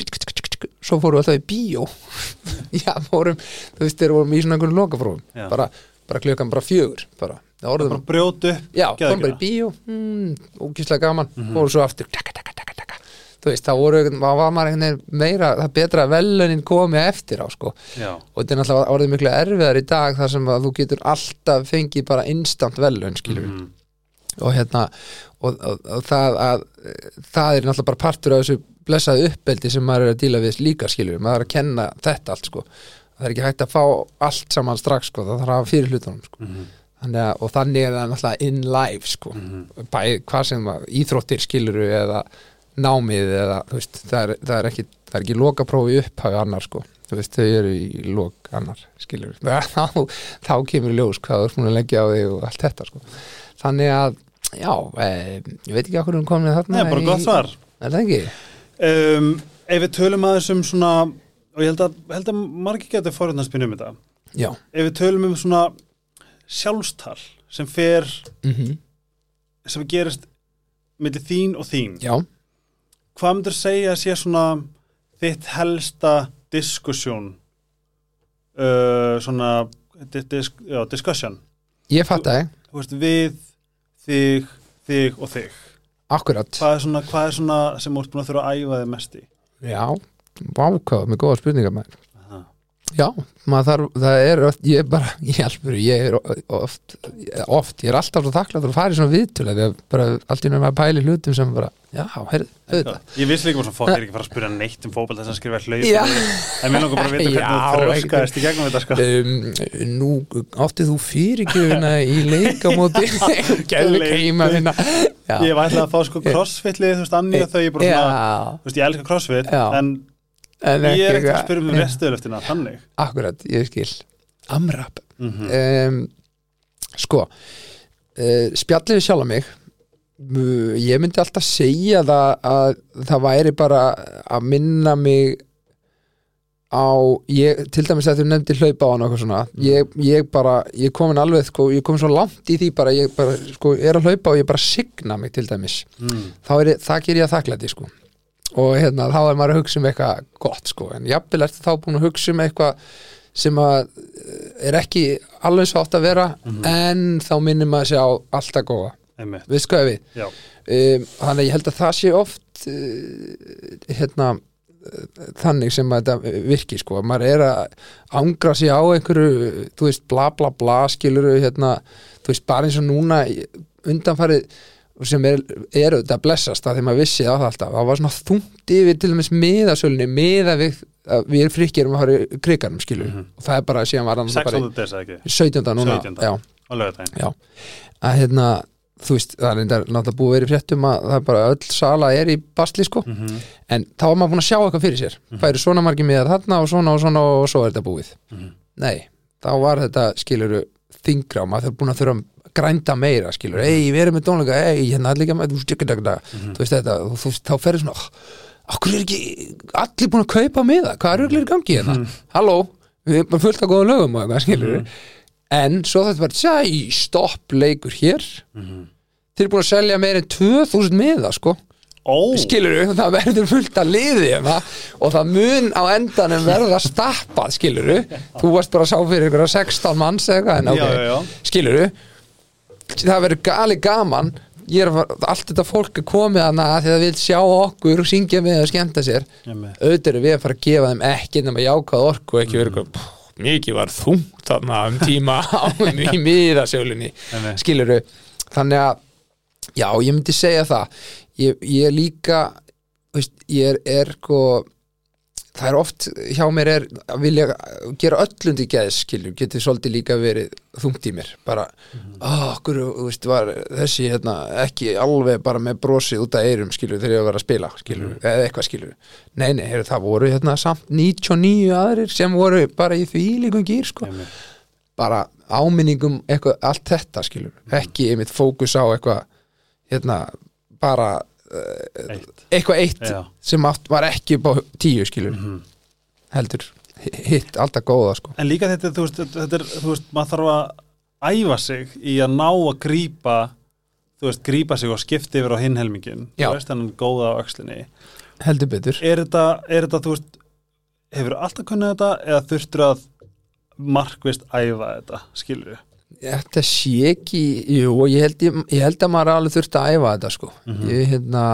svo fórum við alltaf í bíó. Já, fórum, þú veist, þeir vorum í svona einhverjum lokafrófum, Já. bara, bara klukkan bara fjögur, bara, það orðum bara brjótu Já, fórum bara í bíó. Mm, Ógíslega gaman, Mhm. fórum svo aftur taka, taka, taka, taka. Þú veist, þá voru þá var maður einhvern veginn meira það betra velunin komi eftir á sko. Já, og þetta er náttúrulega orðið miklu erfiðar í dag þar sem að þú getur alltaf fengið bara instant velun skilur Mhm. Og hérna og, og, og það að það er náttúrulega bara partur af þessu blessaði uppeldi sem maður er að díla við líka skilur maður er að kenna þetta allt sko. Það er ekki hægt að fá allt saman strax sko. Það þarf að hafa fyrir hlutunum sko. Mhm. þannig að, og þannig er það náttúrulega in life sko. Mhm. bæði hvað sem íþróttir skiluru eða námið eða veist, það er, það er ekki er ekki lokaprófi upphafi annar sko. Veist, þau eru í lok annar skiluru, þá, þá kemur ljós hvað þú ert múin að leggja á þig og allt þetta sko. Þannig að, já e, ég veit ekki okkur um komin þarna Nei, bara í- gott svar. Er það ekki? um, Ef við tölum aðeins um svona og ég held að, held að margir getur forðanarspinn um þetta. Já. Ef við tölum um svona sjálfstal sem fer mm sem gerist milli þín og þín. Já, hvað myndir segja að sé svona þitt helsta diskussjón uh, svona di dis já, discussion. Ég fatt veist, við, þig, þig og þig. Akkurat. Hvað er svona, hvað er svona sem þú ert búin að þurfa að æfa þig mest í? Já, vákáð með góða spurningar Aha. Já, þarf, það er oft, ég er bara, ég helpur, ég er oft, oft, ég er alltaf svo þakklátt að fara í svona viðtölu, bara allt í náttúrulega að pæli hlutum sem bara, já, heyrðu, auðvitað. ég vissi líka bara svona fólk er ekki fara að spyrja neitt um fótboll þess að skrifa hlaut Já. en mér langar bara að vita hvernig þú þrjóskaðist í gegnum þetta sko. Um, nú áttið þú fyrirgjöfuna í leikamóti, gæðlega heima hérna. Ég var ætla að fá sko crossfitlið þú veist, annir þau ég ég elska crossfit en en ég er ekki að spyrja um restöðlöftina þannig. Akkurat, ég skil, amrap. mm um, sko uh, spjallið við sjálf mig. Uh, ég myndi alltaf segja það að það væri bara að minna mig á ég, til dæmis að þú nefndir hlaupa á hann og eitthvað svona ég, ég bara, ég komin alveg sko, ég komin svo langt í því bara ég bara, sko, er að hlaupa og ég bara signa mig til dæmis. Mm. þá er það ger ég að þakklæti sko og hérna, þá er maður að hugsa um eitthvað gott sko, en jafnvel ertu þá búin að hugsa um eitthvað sem að eh, er ekki alveg svo átt að vera en þá minnir maður sig á alltaf góða, við skoðum við? Um, þannig að ég held að það sé oft uh, hérna uh, þannig sem að þetta virki sko, að maður er að ángra sig á einhverju, þú veist, bla bla bla skiluru, hérna, þú veist, bara eins og núna undanfarið sem er, er auðvitað að blessast að því maður vissi það alltaf, það var svona þungt yfir til dæmis miðasölunni, miða við að við erum frikkirum að fara í kriganum skilur Mhm. og það er bara síðan var hann 16. des eða ekki 17. núna 17.. Já, já, að hérna þú veist, það er náttúrulega búið að vera í fréttum að það er bara öll sala er í basli sko, mm -hmm. en þá var maður búin að sjá eitthvað fyrir sér, það eru svona margir miðar þarna og svona og svona og svo er þetta búið Mhm. nei, þá var þetta skiluru þingra og maður þarf búin að þurfa að grænda meira skilur, ei, við erum með tónleika ei, hérna er líka með, þú veist, þú veist þetta, þú veist, þá ferður svona oh, okkur er ekki allir búin að kaupa miða, hvað er auðvitað í gangi hérna? Halló, við erum bara fullt af góða lögum og eitthvað, skilur en svo þetta bara, sæ, stopp leikur hér. Þeir eru búin að selja meira en 2000 miða, sko. Ó, skilur það verður fullt að liði og það mun á endanum verða stappað, skilur þú varst bara að sá fyrir ykkur 16 manns eða eitthvað, en ok, Já, já, já. skilur það verður gali gaman. Er að allt þetta fólk er komið hana því að það vil sjá okkur og syngja með og skemmta sér. Auðvitað eru við að fara að gefa þeim ekki nema jákað orku og ekki eitthvað "Pff, mikið var þungt þarna um tíma á í miðasjólunni skiluru þannig að já, ég myndi segja það. Ég, ég er líka veist, ég er, er sko það er oft, hjá mér er að vilja gera öllundi geðs skilju, getið svolítið líka verið þungt í mér bara, mm okkur, þú veist, var þessi hérna, ekki alveg bara með brosið út af eyrum skilju þegar ég var að spila skilju, eða eitthvað skilju nei, nei, heyrðu, það voru hérna samt 99 aðrir sem voru bara í því líkum gýr sko. Einmitt. bara áminningum eitthvað, allt þetta skilur, ekki einmitt fókus á eitthvað hérna, bara Eitt. eitthvað eitt Já. sem átt var ekki upp á tíu skilur, Mhm. heldur hitt alltaf góða sko En líka þetta, þú veist, þetta er, þú veist, maður þarf að æfa sig í að ná að grípa þú veist, grípa sig og skipta yfir á hinn helmingin Já. þú veist, hann er góða á öxlinni heldur betur er þetta, er þetta, þú veist hefur alltaf kunnað þetta eða þurftur að markvist æfa þetta, skilur Þetta sé ekki, jú, ég held, ég, ég held að maður alveg þurfti að æfa þetta sko Mhm. ég hérna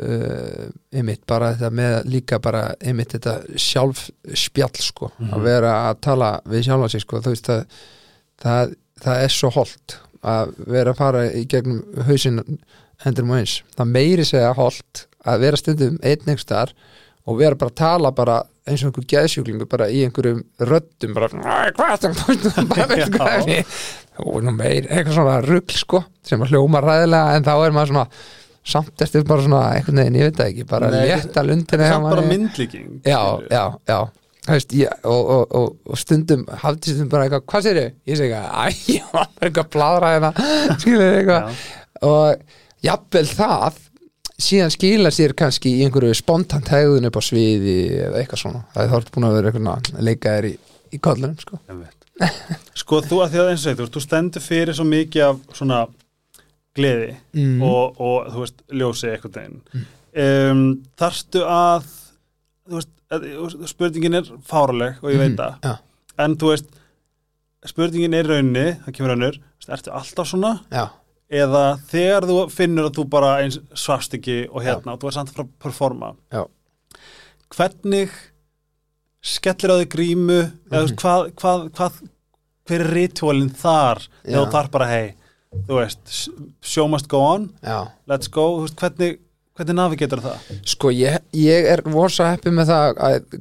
uh, einmitt bara þetta með líka bara einmitt þetta sjálf spjall sko, Mhm. að vera að tala við sjálfa sig sko, þú veist að það, það er svo holdt að vera að fara í gegnum hausinn endur og eins, það meiri segja holdt að vera stundum einn einhverstaðar og vera bara að tala bara eins og einhver geðsjúklingu bara í einhverjum röddum bara, "Æ, hvað er það bara veistu hvað er ég og nú meir, eitthvað svona rugl sko sem að hljóma ræðilega en þá er maður svona samt eftir bara svona einhvern veginn, ég veit það ekki, bara létta lundina hjá samt bara myndlíking já, já, já. Það Veist, ég, og, og, og, og stundum hafði stundum bara eitthvað, hvað sér ég? Ég segi eitthvað, æ, ég var eitthvað bladra hérna, skilur eitthvað. Já. og jafnvel það síðan skila sér kannski í einhverju spontant hegðun upp á sviði eða eitthvað svona, það er þá búin að vera eitthvað að leika þér í, í kollunum sko. Sko þú að því að eins og segir, þú stendur fyrir svo mikið af svona gleði mm. og, og þú veist, ljósi eitthvað deginn um, þarftu að þú veist, spurningin er fáraleg og ég veit það. já, en þú veist, spurningin er í rauninni, það kemur veist, ertu alltaf svona? Já, eða þegar þú finnur að þú bara eins svast ekki og hérna og þú er samt fara að performa Já. hvernig skellir á þig grímu þú veist, hvað, hvað, hvað hver er ritualin þar Já. eða þú þarf bara hei þú veist, show must go on já let's go, veist, hvernig hvernig navigator það? Sko ég, ég er vosa heppi með það að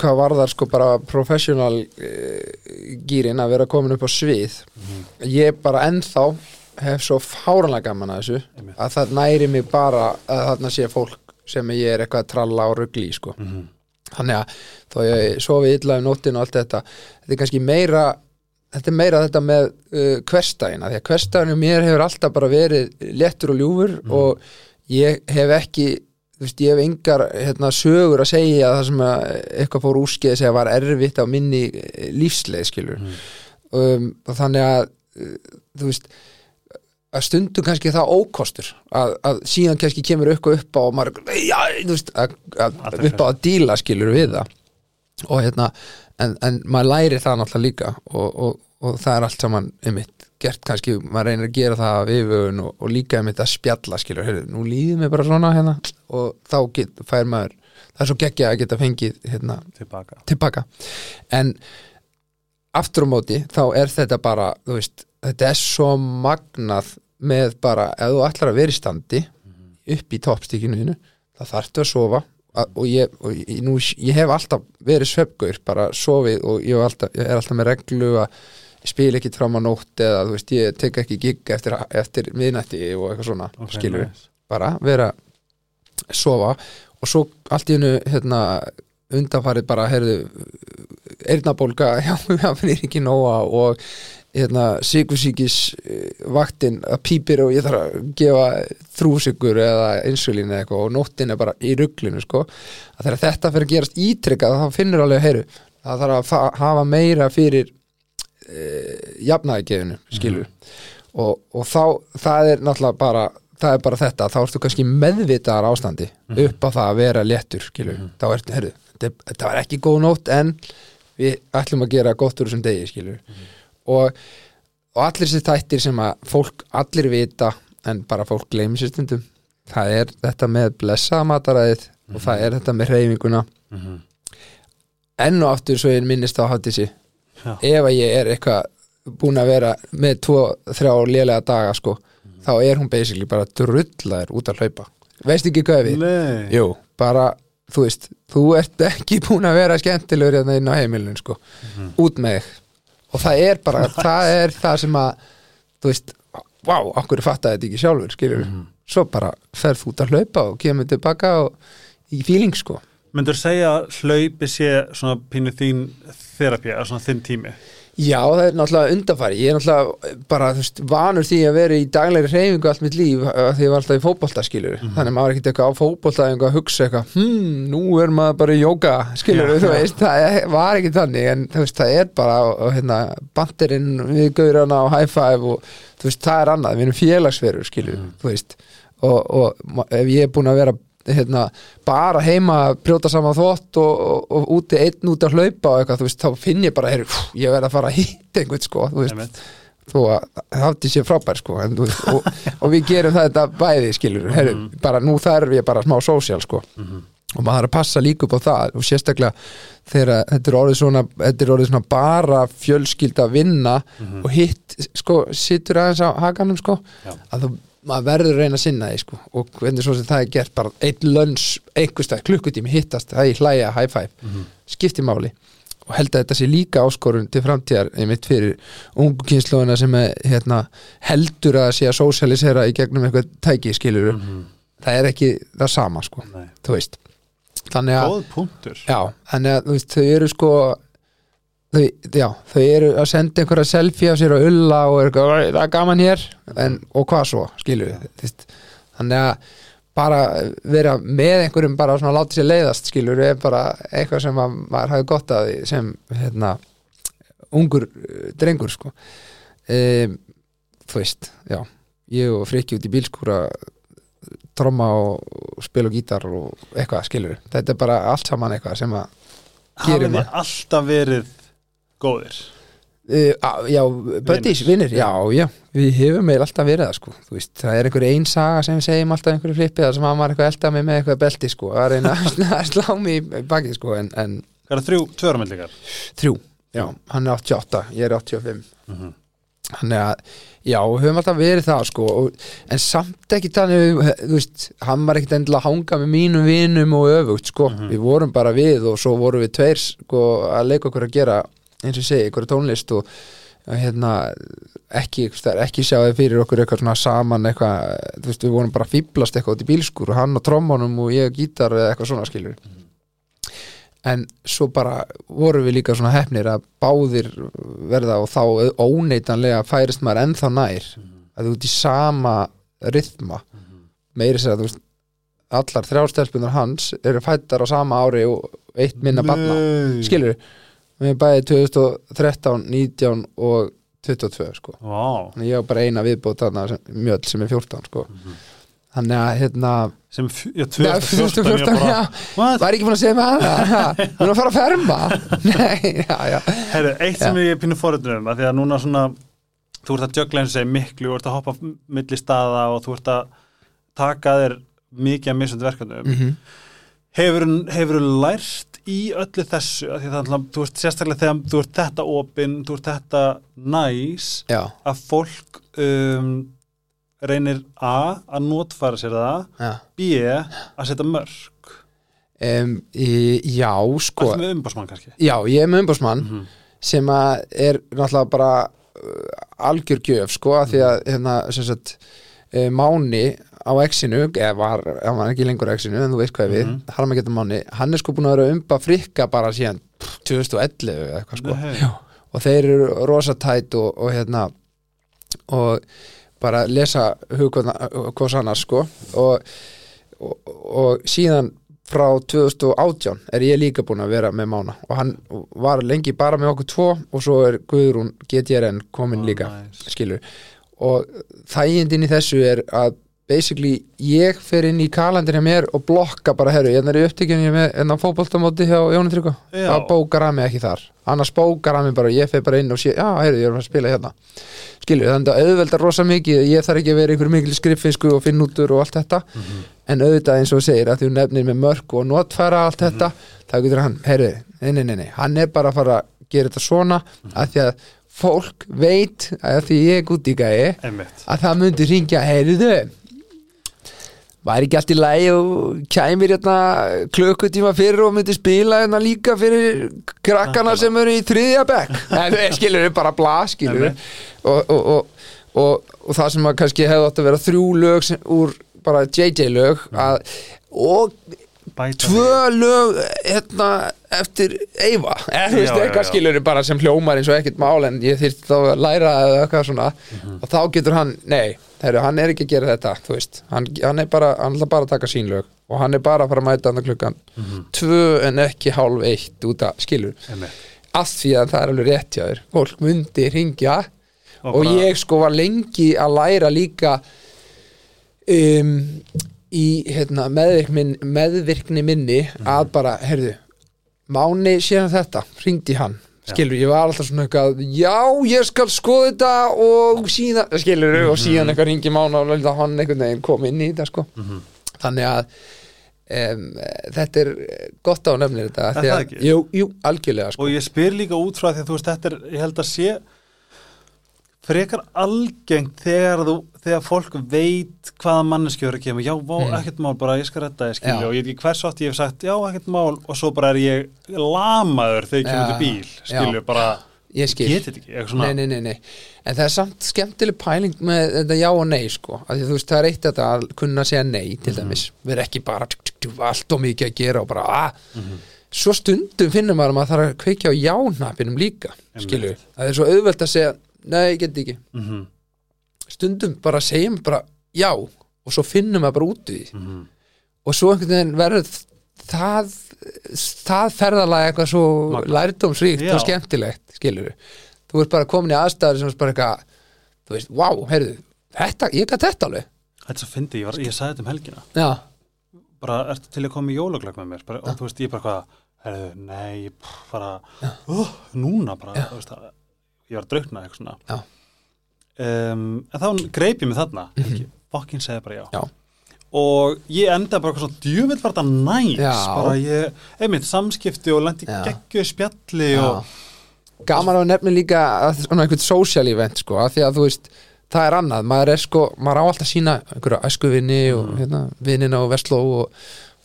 hvað varðar sko bara professional uh, gýrin að vera komin upp á svið ég bara ennþá hef svo fáranlega gaman að þessu að það næri mig bara að þarna sé fólk sem ég er eitthvað að tralla og rugli í sko. Mhm. þannig að þó ég sofi illa um nóttin og allt þetta þetta er kannski meira þetta er meira þetta með uh, hverstæðina því að hverstæðinu mér hefur alltaf bara verið lettur og ljúfur og ég hef ekki þú veist, ég hef engar hérna, sögur að segja það sem að eitthvað fór úrskið segja var erfitt á minni eh, lífsleið skilur um, og þannig að uh, þú veist að stundum kannski það ókostur að, að síðan kannski kemur eitthvað upp á maður, já, veist, að, að, upp á að díla skilur við það. Og hérna, en, en maður læri það náttúrulega líka og, og, og það er allt saman einmitt gert kannski, maður reynir að gera það af yfirvögun og, og líka einmitt að spjalla skilur, heyrðu, nú líður mér bara svona hérna. Og þá get, fær maður það er svo geggja að geta fengið hérna, tilbaka tilbaka en aftur á móti þá er þetta bara veist, þetta er svo magnað með bara, ef þú ætlar að vera í standi upp í toppstíkinu þínu þá þarftu að sofa. Og, ég, og ég, nú, ég hef alltaf verið svefgaur, bara sofið og ég, hef alltaf, ég er alltaf með reglu að spil ekki fram á nótt eða veist, ég tek ekki gig eftir, eftir miðnætti og eitthvað svona, Ok, skilur nice. bara vera sofa. Og svo allt í hennu hérna, undanfarið bara heyrðu, eyrnabólga hjá hjá fyrir ekki nóga og hérna, sigursíkis vaktin að pípir og ég þarf að gefa þrúsikur eða insulín eða eitthvað og nóttin er bara í ruglinu sko. að þegar þetta fyrir að gerast ítrykkað þá finnur alveg heyru það þarf að fa- hafa meira fyrir e, jafnaðigefinu skilur og, og þá það er náttúrulega bara það er bara þetta, þá ertu kannski meðvitaðar ástandi upp á það að vera léttur skilur, þá ertu, herru, þetta, var ekki góð nótt en við ætlum að gera gott úr þessum degi skilur og, og allir þessi þættir sem að fólk allir vita en bara fólk gleymi sér stundum það er þetta með blessaða mataræðið og það er þetta með hreyfinguna Mhm. enn og aftur svo ég minnist á hátísi Já. ef að ég er eitthvað búin að vera með tvo, þrjá lélega daga sko, þá er hún basically bara drullaður út að hlaupa veist ekki hvað við? Nei. Jú, bara, þú veist þú ert ekki búin að vera skemmtilegur hérna inn á heimilinu sko, út með þig. Og það er bara, það er það sem að þú veist, vá, okkur fattaði þetta ekki sjálfur, skilur svo bara ferð þú út að hlaupa og kemur tilbaka og í fíling sko. Myndur segja að hlaupi sé svona pínu þín þerapi, eða svona þinn tími Já, það er náttúrulega undanfæri ég er náttúrulega bara, þú veist, vanur því að vera í daglegri reyfingu allt mitt líf því ég var alltaf í fótbolta, skilur Mhm. þannig að maður er ekkert eitthvað á fótbolta eitthvað að hugsa eitthvað, hm, nú er maður bara í jóga skilur, Já, þú veist, það var ekki þannig en þú veist, það er bara hérna, bandirinn við gaurana og high five og þú veist, það er annað, við erum félagsverur, skilur, Mhm. þú veist. Og, og ef ég er búin að vera hérna, bara heima að brjóta saman þvott og, og, og úti einn út að hlaupa og eitthvað, þú veist, þá finn ég bara heyr, ég verð að fara að hitta einhvern sko, þú veist, þó að hafði sér frábær sko en, þú veist, og, og við gerum þetta bæði skilur, herru, bara nú þarf ég bara smá sósíal sko. Og maður að passa líka upp á það og sérstaklega þegar þetta er orðið svona, þetta er orðið svona bara fjölskylda vinna og hitt sko, sittur aðeins á hakanum sko, Já. að þú maður verður að reyna að sinna því sko. Og hvernig svo sem það er gert bara einn lönns, einhverstað, klukkutími hittast það er hlæja, high five, skipti máli. Og held að þetta sé líka áskorun til framtíðar einmitt fyrir ungu kynnslóðina sem er, hérna, heldur að sé að sósialisera í gegnum eitthvað tæki skilur það er ekki það sama sko, Nei. þú veist. Þannig að, já, þannig að veist, þau eru sko þau, já, þau eru að senda einhverja selfie af sér og ulla og er eitthvað, "Æ, það er gaman hér. En, og hvað svo, skilur við þannig að bara vera með einhverjum bara svona láti sér leiðast skilur er bara eitthvað sem að maður hafi gott að sem hérna ungur eh, drengur sko. Um, þú veist, já ég og Frikki út í bílskúra tromma og, spila og gítar og eitthvað skilur þetta er bara allt saman eitthvað sem að gerir maður alltaf verið góðir. Uh, já, buddies, vinnir, já, já. við hefum meil alltaf verið það sko. Þú veist, það er einhver ein saga sem við segjum alltaf einhverju flippið það sem að maður eitthvað elda mig með eitthvað belti sko, að reyna að slá mig í bakið sko, en, en Hvað er þrjú, tvöramildingar? þrjú, já, hann er 88 ég er 85 Mhm. þannig að, já, við höfum alltaf verið það sko, og, en samt ekki þannig, þú veist, hann var ekkit endilega að hanga með mínum vinum og öfugt sko, við vorum bara við og svo vorum við tveir sko að leika okkur að gera eins og segi, einhverja tónlist og og hérna ekki, ekki sjáði fyrir okkur eitthvað svona saman eitthvað, þú veist, við vorum bara fýblast eitthvað út í bílskur og hann á trommunum og ég gítar eða eitthvað svona skilur en svo bara vorum við líka svona hefnir að báðir verða og þá óneitanlega færist maður ennþá nær að þú ert í sama rytma meiri sér að þú veist allar þrjástelpunar hans eru fættar á sama ári og eitt minna barna skilur við erum bæði 2013, 19 og 22 sko. Þannig ég var bara eina viðbót þarna sem, er 14 sko. Þannig að hérna sem, já, Nei, 2014 ég 2014, bara, já, var ekki búin að segja með hana hún er að fara að ferma. Nei, já, já, Herru, eitt sem ég er pínu forröndin um að því að núna svona þú ert að jögla eins og segja miklu, þú ert að hoppa milli staða og þú ert að taka þér mikið að misund verkefnum. Mm hefur, hefur lært í öllu þessu það er alltaf, þú veist sérstaklega þegar þú ert þetta opinn, þú ert þetta næs já, að fólk um, reynir A að notfæra sér það já. B að setja mörg Um, í, já, sko Allt með umbásmann kannski já, ég er með umbásmann Mhm. sem að er náttúrulega bara uh, algjör gjöf sko að því að hérna sem sagt Máni á exinu eða var, hann var ekki lengur á exinu en þú veist hvað við, Mhm. Harmagetur Máni hann er sko búin að vera umba frikka bara síðan pff, 2011 eða eitthvað sko Nei. Já. og þeir eru rosa tætt og, og hérna og bara lesa hugkvæðs annars sko og, og, og síðan frá 2018 er ég líka búin að vera með Mána og hann var lengi bara með okkur tvo og svo er Guðrún GTRN komin Ó, líka nice. skilur og þægindin í þessu er að basically ég fer inn í kalendir hjá mér og blokka bara herru, ég er í upptíkjunni með enn á fótboltamóti hjá Jóni Tryggva. Þá bókar hann mig ekki þar. Annars bókar hann mig bara, ég fer bara inn og sé já, herru, ég er að að spila hérna. Skilur, þannig að auðveldar rosa mikið ég þarf ekki að vera einhver mikil skriffinsku og finnútur og allt þetta. En auðvitað eins og segir að þú nefnir með mörg og notfæra allt þetta þá getur hann, herru, nei, nei, nei, nei hann er bara að fara að gera þetta svona að því að fólk veit að því ég er gúti gæi Einmitt. að það myndi ringja, heyrðu væri ekki allt í lagi og kæmir hérna klukkutíma fyrir og myndi spila hérna líka fyrir krakkana sem eru í þriðja bekk. En það skilur við bara bla skilur við og, og, og, og, og það sem að kannski hefði átt að vera þrjú lög sem, úr bara JJ lög að, og bæta tvö lög hérna, eftir Eyva. Já, eitthvað skilur bara sem hljómar eins og ekkert mál en ég þyrst þá að læra eða eitthvað svona. Mhm. og þá getur hann, nei, heru, hann er ekki að gera þetta þú veist, hann, hann er bara hann ætla bara að taka sín lög. Og hann er bara að fara að mæta hann klukkan Mhm. tvö en ekki hálf eitt út að skilur af því að það er alveg rétt hjá þér. Fólk myndi ringja Og og, ég sko var lengi að læra líka um, í hérna, meðvirkmin, meðvirkni minni Mhm. að bara, heyrðu Máni síðan þetta, ringdi hann skilur, ég var alltaf svona eitthvað já, ég skal skoða þetta og síðan, skilur, og Mhm. síðan eitthvað ringi Mána og lölda hann einhvern veginn kom inn í þetta sko, Mhm. þannig að um, þetta er gott á nefnir þetta, Er það að, ekki? jú, jú, sko, og ég spyr líka út frá því að þú veist þetta er, ég held að sé frekar algengt þegar þú, þegar fólk veit hvaða manneski eru að kemur, já, vá, Mm. ekkert mál bara ég skal redda ég skilja og ég veit ekki hvers átt ég hef sagt, já, ekkert mál og svo bara er ég lamaður þegar ég kemur til bíl, skilju, já. bara ég skil getið ekki, eitthvað svona nei, nei, nei, nei. en það er samt skemmtileg pæling með þetta já og nei sko. að því, þú veist, það er eitt þetta að kunna segja nei til dæmis, við erum ekki bara allt og mikið að gera og bara ah. svo stundum finnum maður að maður þarf að kveikja á já-nappinum líka skilju, það er svo auðvelt að segja nei, ég get ekki, Mhm, stundum bara segjum bara já og svo finnum maður bara út í því. Mhm. og svo einhvern veginn verður það það ferðalega eitthvað svo Já. og skemmtilegt skilur þú ert bara komin í aðstæður sem er bara eitthvað þú veist, wow, heyrðu, þetta, ég gæti þetta alveg. Þetta svo fyndi, ég, var- ég sagði þetta um helgina. Já, bara, ertu til að koma í jólaglag með mér? Bara, og þú veist, ég bara hvað herðu, nei, bara uh, núna bara, veist ég var að draugna eitthvað svona. Já. Um, en þá greip ég mig þarna ekki, fokkin segði bara já. Mhm. Já. og ég endaði bara eitthvað svona djövill var þetta næs Já. bara ég, einmitt samskipti og lendi geggju spjalli já. og gaman á nefni líka að svona einhvern social event sko, af því að þú veist það er annað, maður er sko, maður á alltaf sína einhverja æskuvinni og hérna, vinnina og vestló og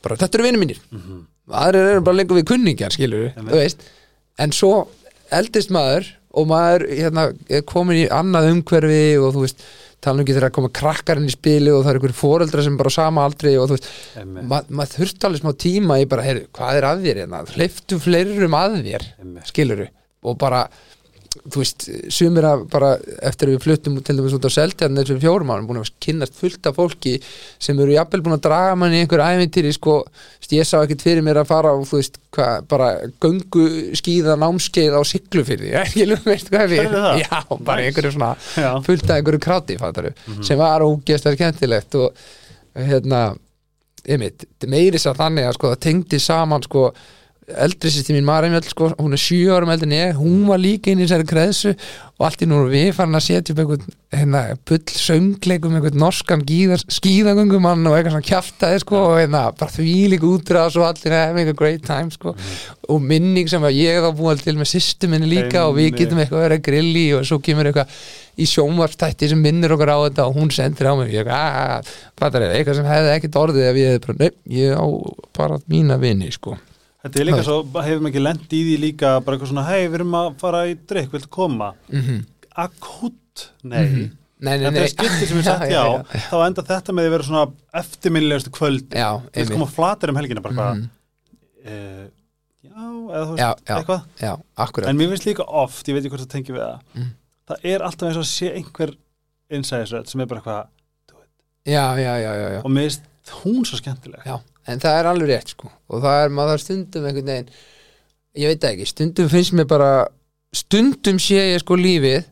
bara, þetta eru vinni mínir Mhm. aðrir eru bara lengur við kunningjar skilur en svo eldist maður og maður hérna, er komin í annað umhverfi og þú veist, tala um ekki þegar að koma krakkarinn í spili og það eru einhverju foreldra sem bara á sama aldri og þú veist, ma maður þurfti alveg smá tíma í bara, heyru, hvað er að þér hérna? Hleyftu fleirum að þér skiluru og bara þú veist, sumir að bara eftir að við fluttum til dæmis út á Seltjarn þessum fjórum árum búin að kynnast fullt af fólki sem eru jafnvel búin að draga mann í einhver ævintýri sko, ég sá ekkert fyrir mér að fara á, þú veist, hvað, bara göngu skíða námskeið á siglufyrði ég veist hvað við Gerðu það? já, bara einhverju svona Já. fullt af einhverju kráti fattaru, sem var ógeðslega skemmtilegt og hérna einmitt, meiri sá þannig að sko það tengdi saman sko eldri sýsti mín Marimjöld sko, hún er sjö árum eldri en ég, hún var líka inn í þessari kreðsu og allt í nú erum við farin að setja upp einhvern hérna, bull söngleikum einhvern norskan skíðagöngumann og eitthvað svona kjaftaði sko og hérna, bara því líka útráðs og allir having a great time sko. Og minning sem að ég þá búið til með sýstu minni líka og við getum eitthvað að vera grilli og svo kemur eitthvað í sjónvarstætti sem minnir okkur á þetta og hún sendir á mig. Ég fattar ég, eitthvað sem hefði ekkert orðið ef ég hefði bara, nei, ég á bara mína vini, sko Þetta er líka svo, hefur maður ekki lent í því líka bara eitthvað svona, hei, við erum að fara í drikk, viltu koma? mm Akut, nei. Nei, nei, Þetta nei. er skiptið sem ég sagt já, þá enda þetta með að vera svona eftirminnilegustu kvöld. Já, Við einmitt. koma flatir um helgina bara hvað Mhm. uh, Já, eða þú veist, Já, já. eitthvað. Já, akkurat. En mér finnst líka oft, ég veit ekki hvort það tengi við það Mm. Það er alltaf eins og að sé einhver innsæðisröð sem er bara eitthvað Já, já, já, já, já. Og mér finnst hún svo skemmtileg. Já, en það er alveg rétt sko og það er maður stundum einhvern veginn ég veit ekki, stundum finnst mér bara stundum sé ég sko lífið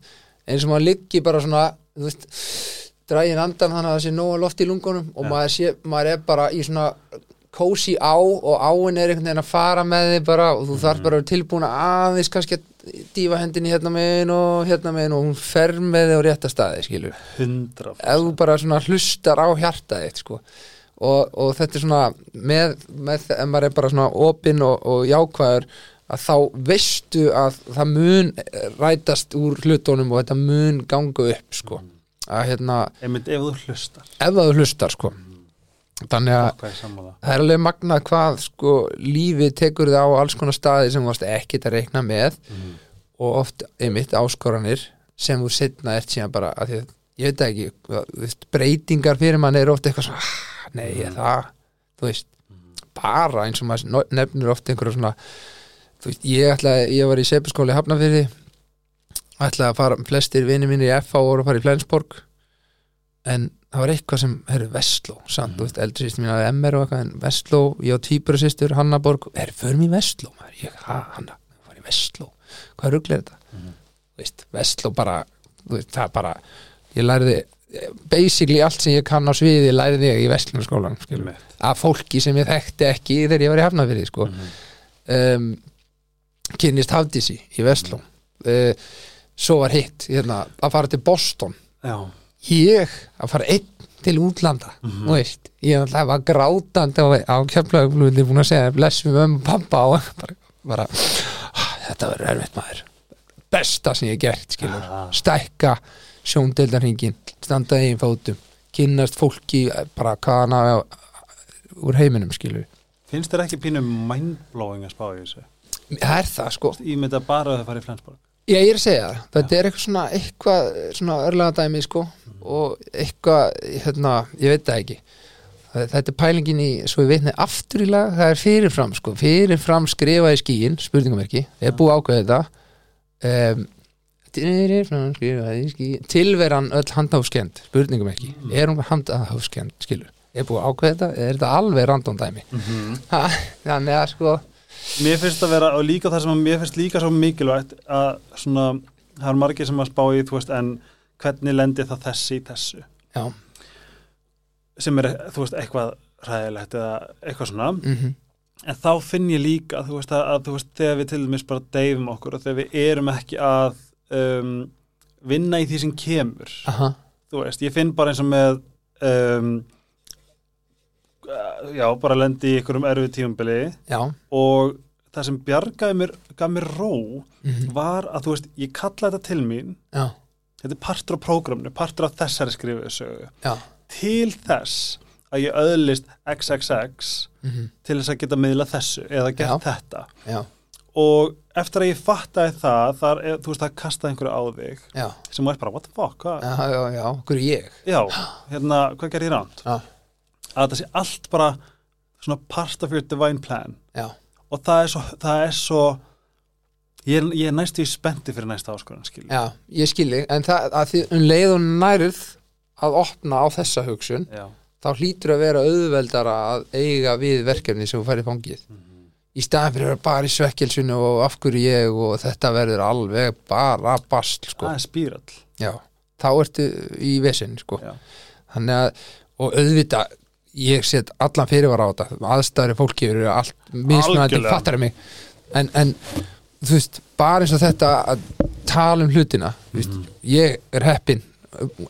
eins og maður liggi bara svona þú veist, drægin andan þannig að það sé nóga loft í lungunum og Já. maður, sé, maður er bara í svona kósi á og áin er einhvern veginn að fara með þig bara og þú þarf bara að vera tilbúin að aðeins kannski að dýfa hendinni hérna megin og hérna megin og hún fer með þig á rétta staði skilur hundra ef þú bara svona hlustar á hjartað þitt sko. Og, og þetta er svona með, með ef maður er bara svona opinn og, og jákvæður að þá veistu að það mun rætast úr hlutunum og þetta mun ganga upp sko. að hérna, Einmitt ef þú hlustar ef þú hlustar sko. þannig að það er alveg magnað hvað sko, lífið tekur þið á alls konar staði sem þú varst ekkit að reikna með Mhm. og oft einmitt áskoranir sem þú setna ert síðan bara að því að ég veit ekki, breytingar fyrir mann er oft eitthvað svona, "Ah, nei, mm. það þú veist, bara eins og maður nefnir oft einhverja svona þú veist, ég ætlaði, ég var í Sepiskóli Hafnafyrði ætlaði að fara, flestir vinir mínir í FH voru að fara í Flensborg en það var eitthvað sem, herru, Vestló samt, þú veist, eldri sýstir mín að MR og eitthvað en Vestló, ég og týpur og sýstur, Hannaborg herru, förum í Vestló, maður, ég, ha, Hanna fara í Vestló, hvað rugl er þetta þú veist, Vestló bara veist, það bara, ég læriði basically allt sem ég kann á sviði læriði ég í Vestlunarskólan af fólki sem ég þekkti ekki þegar ég var í Hafnafyrði sko. um, kynnist Hafdísi í Vestló uh, svo var hitt hérna, að fara til Boston. Já, ég að fara einn til útlanda þú veist, ég var grátandi á, á kjöflaugflugni búin að segja bless við mömmu og pappa og bara, bara "Ah, þetta verður erfitt maður. Besta sem ég gert Ah. stækka sjóndeldarhingin, standa einn fótum kynnast fólki bara hvaðana úr heiminum skilur finnst þér ekki pínu mindblowing að spá í þessu? það er það sko. Ég myndi að bara að það fara í Flensborg. Já, ég er að segja það, þetta er eitthvað svona eitthvað svona örlega dæmi sko og eitthvað, hérna, ég veit það ekki. Þetta er pælingin í svo við veitni aftur í lag, það er fyrirfram sko, fyrirfram skrifa í skíin spurningamerki, ég er búið að ákveða þetta. Um, tilveran öll handháskend, spurningamerki er hún handháskend, skilur? Er búið að ákveða þetta, er þetta alveg random dæmi? Ha, þannig að sko Mér finnst að vera, og líka það sem að mér finnst líka svo mikilvægt að svona, það er margir sem að spá í, þú veist, en hvernig lendir það þessi í þessu? Já, sem er, þú veist, eitthvað ræðilegt eða eitthvað svona. Mhm. En þá finn ég líka, þú veist, að, að þú veist, þegar við til dæmis bara deyfum okkur og þegar við erum ekki að um, vinna í því sem kemur. Aha, þú veist, ég finn bara eins og með um, já, bara lendi í einhverjum erfið tímabili já. og það sem bjargaði mér, gaf mér ró mhm, var að þú veist, ég kalla þetta til mín. Já, þetta er partur af prógramnu, partur af þessari skrifuðu sögu. Já. Til þess að ég öðlist XXX mhm, til þess að geta miðla þessu eða gert Já. þetta. Já, og eftir að ég fattaði það þar, er, þú veist, það kastaði einhverju á þig já, sem var bara, what the fuck, hvað? já, já, já, er ég? Já, hérna, hvað gerir ég ránt? Já, Að þetta sé allt bara svona part of your divine plan. Já, og það er svo, það er svo ég er, ég er næstu í spenti fyrir næsta áskorun, skil já, ég skilji en það, að því um leið og nærið að opna á þessa hugsun Já. þá hlýtur að vera auðveldara að eiga við verkefni sem þú færi fangið í staðan fyrir að vera bara í svekkelsinu og af hverju ég og þetta verður alveg bara bast sko. Það er spírall. Já, þá ertu í vesinn sko. Þannig að og auðvita ég set allan fyrirvara á þetta. Aðstæðri fólki eru allt mismunandi, fattar mig. En, en þú veist, bara eins og þetta að tala um hlutina þú veist, ég er heppin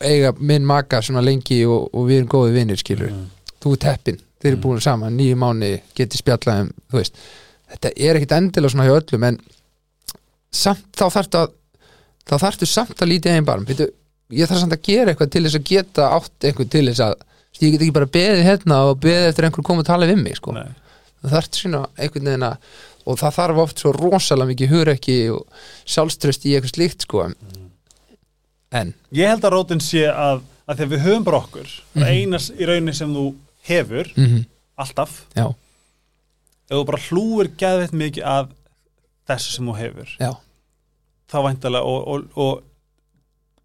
eiga minn maka svona lengi og, og við erum góði vinnir skilur þú ert heppin, þeir eru búin saman nýju mánu geti spjallað um, þú veist. Þetta er ekkit endilega svona hjá öllum en samt þá þarftu að þá þarftu samt að lítið einn barm. Býtu, ég þarf samt að gera eitthvað til þess að geta átt eitthvað til þess að ég get ekki bara beðið hérna og beðið eftir einhver koma að tala við mig sko. Það þarf sína einhvern veginn að og það þarf oft svo rosalega mikið hugrekki og sjálfströst í eitthvað slíkt sko. en Ég held að rótin sé að, að þegar við höfum bara okkur mm einas í raunin sem þú hefur mm alltaf, já, ef þú bara hlúir geðveitt mikið að þessu sem þú hefur já, þá væntalega og, og, og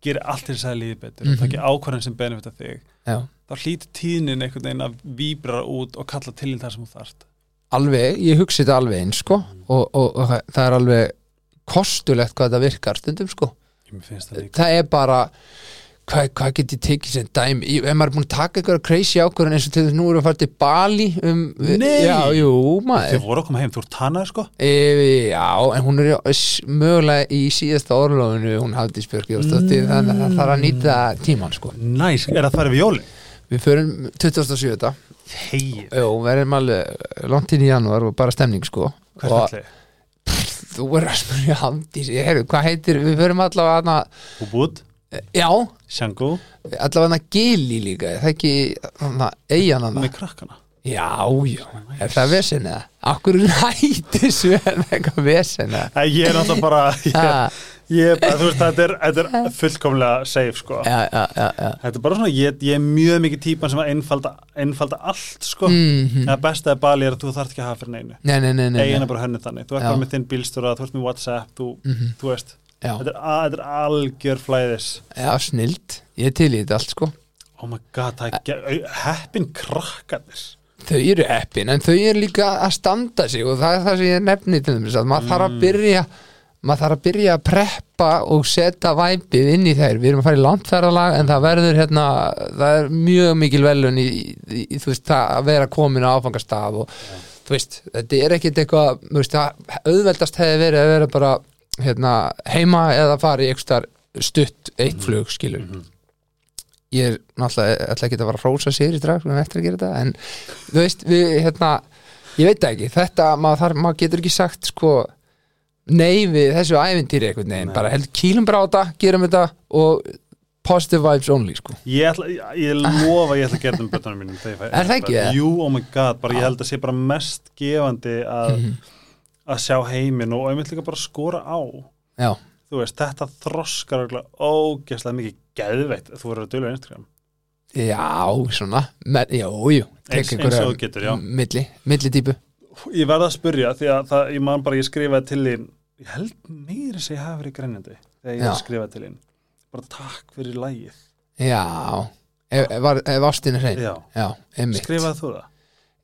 gerir allt til þess að líði betur Mhm. og takki ákvarðin sem benefita þig já þá hlýtur tíðnin einhvern veginn að víbra út og kalla til þín það sem þú þarft alveg, ég hugsi þetta alveg eins sko. og, og, og það- er alveg kostulegt hvað þetta virkar stundum sko. Það það er bara hvað, hvað get ég tekið sem dæmi ef maður er búin að taka eitthvað crazy ákvörðin eins og til þess nú erum við að fara til Bali um, Nei! já, jú, Þið maður voru að koma heim, þú ert tannaður sko e, já, en hún er mögulega í síðasta orðlóðinu hún hafði spjörki og stótti þannig að það þarf að nýta tíman sko. Næs, er það farið við jólin? við förum 27. Hegið, Jú, verðum alveg langt inn í janúar og bara stemning sko hvert og ætli? þú er að spyrja Hafdís, ég heyrðu, hvað heitir við förum allavega hana, Ubud, já, Sjangu, allavega Gili líka, er það ekki eigin hana? Með krakkana. Já, já, er það vesen eða? Akkur er það eitthvað vesen eða? Æ, Ég er alltaf bara ég, Ha, ég, bara, þú veist, þetta er, þetta er fullkomlega safe sko. Já, já, já, já. þetta er bara svona, ég, ég er mjög mikið típan sem að einfalda, einfalda allt sko. Mm það besta er bali er að þú þarft ekki að hafa fyrir neinu. Nei, nei, nei, nei. er bara hönnu þannig, þú ert bara með þinn bílstjóra þú ert með Whatsapp, þú, Mhm. þú veist Já, þetta er, að, þetta er algjör flæðis. Já, snild. Ég til í þetta allt sko. Oh my god, það er heppin krakkanir Þau eru heppin, en þau eru líka að standa sig og það er það sem ég nefni til þess að maður þarf að byrja maður þarf að byrja að preppa og setja væpið inn í þeir, við erum að fara í landferðalag en það verður hérna það er mjög mikil velun í, í, í þú veist, það að vera komin á áfangastaf og þú veist, þetta er ekkit eitthvað auðveldast hefði verið að vera bara hérna, heima eða fara í eitthvað stutt eitt flug skilur. Ég er náttúrulega ætla ekki að fara að rósa sér í drag eftir að gera þetta en þú veist, við, hérna ég veit það ekki, þetta, maður, þar, maður getur ekki sagt sko nei við þessu ævintýri einhvern veginn, bara held á þetta, gerum þetta og positive vibes only sko. Ég, ætla, ég, lofa ég ætla að gera þetta með bötunum mínum Er það ekki, eða? Jú, oh my god, bara ég held að sé bara mest gefandi að, Mhm. Að sjá heiminn og einmitt líka bara skora á já, þú veist, þetta þroskar ógeðslega mikið geðveitt þú verður að dölja Instagram já, svona men, jú, jú, Eins- eins og þú getur, já. milli, milli típu ég verða að spurja því að það, ég man bara ég skrifaði til þín ég held meiri sem ég hafi verið grænjandi þegar ég Já. skrifaði til þín bara takk fyrir lægið já, ef, ef, var- ef ástin er hrein Já. já, skrifaði þú það?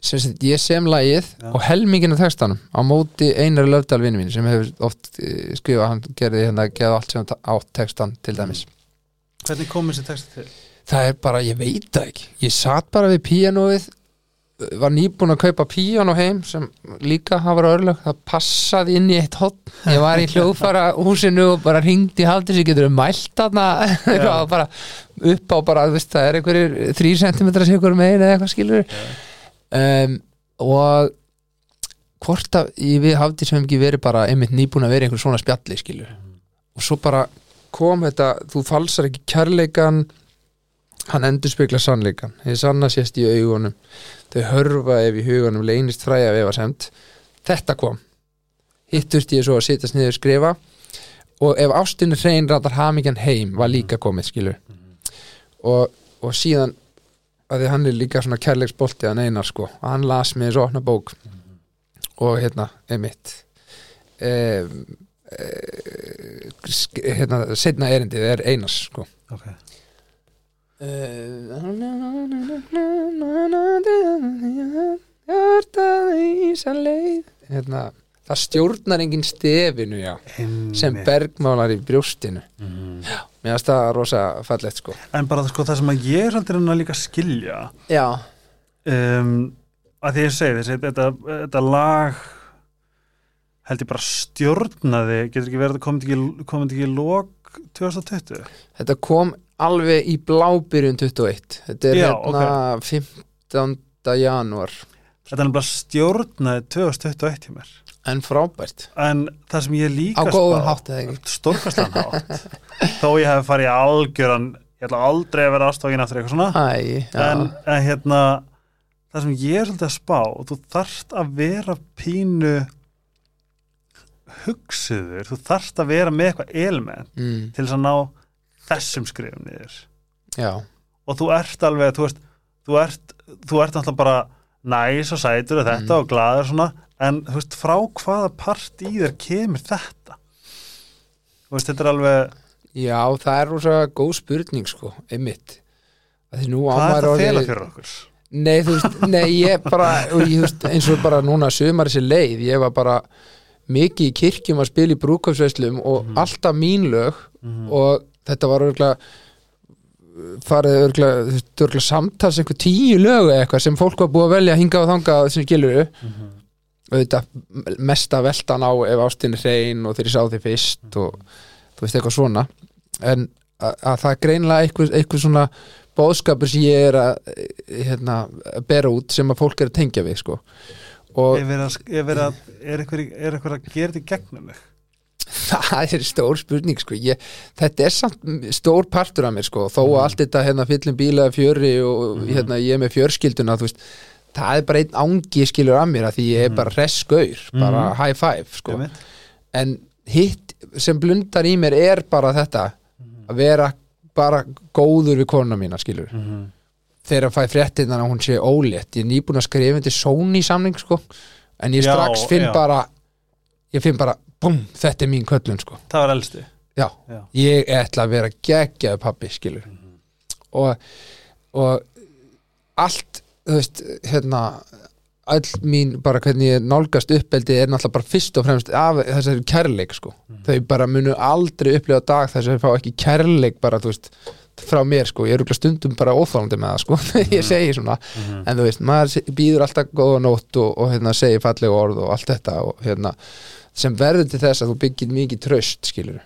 Sem sagt, ég sem lagið Já. og helmingin af textanum á móti einar löfdal vinnu mín sem hefur oft eh, skrifað, hann gerði hérna geða allt sem átt textan til dæmis. Hvernig kom þessi texti til? það er bara, ég veit það ekki. Ég satt bara við píanóið var nýbúin að kaupa píanó heim sem líka hafa verið örlög það passaði inn í eitt hotn ég var í hljóðfara húsinu og bara ringdi haldið sem getur mælt þarna. Eitthvað, bara upp á bara, það er einhverjir þrý sentimetrar sigur megin eða eitthvað skilur um, og hvort að við hafði sem ekki verið bara einmitt nýbúin að vera einhver svona spjalli skilur. Og svo bara kom þetta þú falsar ekki kærleikan hann endur spekla sannleikan þið sanna sést í augunum. Þau hörfa ef í hugunum leynist fræja ef efa semt þetta kom. Hittust ég svo að sitast niður skrifa. Og ef ástinni hrein ratar hamingjan heim var líka komið skilur. Og, og síðan að því hann er líka svona kærleiksbolti að neinar sko. Hann las eins og opna bók. Og hérna, einmitt eh, eh, sk- hérna, setna erindið er einars sko. Ísa leið hérna, það stjórnar engin stefinu já, sem bergmálar í brjóstinu. Mhm. mér finnst það rosa fallegt sko. En bara sko, það sem að ég er svolítið að líka skilja já, um, að því ég segi þessi þetta, þetta lag held ég bara stjórnaði getur ekki verið að ekki, komið ekki í lok 2020 þetta kom alveg í blábyrjun 21 þetta er Já, hérna 15. janúar. Þetta er nefnilega stjórnaði 2021 hjá mér en frábært. En það sem ég líka á góðum hátt eða ekki? Stórkastlan hátt. Þó ég hef farið í algjöran ég ætla aldrei að vera ástofgin aftur eitthvað svona. Æ, já. en, en hérna það sem ég er svolítið að spá og þú þarft að vera pínu hugsiður þú þarft að vera með eitthvað element mm, til þess að ná þessum skrifum niður. Já, og þú ert alveg, þú veist þú ert, þú ert náttúrulega bara næs og sætur og þetta Mm. og glaður svona, en þú veist, frá hvaða part í þér kemur þetta þú veist, þetta er alveg já, það er rosa góð spurning sko, einmitt að á hvað er það að fela fyrir okkur Nei, þú veist, nei, ég bara og ég, veist, eins og bara núna sumar þessi leið, ég var bara mikið í kirkjum að spila í brúkafsveslum og Mhm. alltaf mín lög mm. og þetta var örgulega farið örgulega, samtals einhver tíu lög eða eitthvað sem fólk var búið að velja hingað og þangað sem skilur Mhm. Auðvitað mesta veltan á ef ástin er hrein og þeir sá því fyrst og þú veist eitthvað svona. En að, að það er greinlega eitthvað, eitthvað svona bóðskapur sem ég er að hérna, að bera út sem að fólk er að tengja við sko. Og er, verið að, er, verið að, er, eitthvað, er að gera þetta í gegnum mig það er stór spurning sko. Ég, þetta er samt stór partur af mér sko. Þó að allt þetta hérna fyllum bíla fjöri og Mhm. hérna ég er með fjörskilduna þú veist það er bara einn ángi skilur af mér að því ég er bara hress gaur, bara Mhm. high five sko. En hitt sem blundar í mér er bara þetta að vera bara góður við konuna mína skilur. Mhm. þegar að fæ fréttinnan að hún sé ólétt. Ég er nýbúin að skrifa undir Sony samning sko. En ég Já, strax finn já. bara ég finn bara, búm, þetta er mín köllun sko. Það var elsti. Já, ég ætla að vera geggjaðu pappi skilur. Og, og allt þú veist, hérna all mín, bara hvernig ég nálgast uppeldi er náttúrulega bara fyrst og fremst af þessari kærleik sko. Þau bara munu aldrei upplifa dag þess að þau fá ekki kærleik bara, þú veist frá mér sko, ég er örugglega stundum bara óþálandi með það sko, ég segi svona. En þú veist, maður býður alltaf góða nótt og, og hérna, segir fallega orð og allt þetta og hérna, sem verður til þess að þú byggir mikið tröst skilur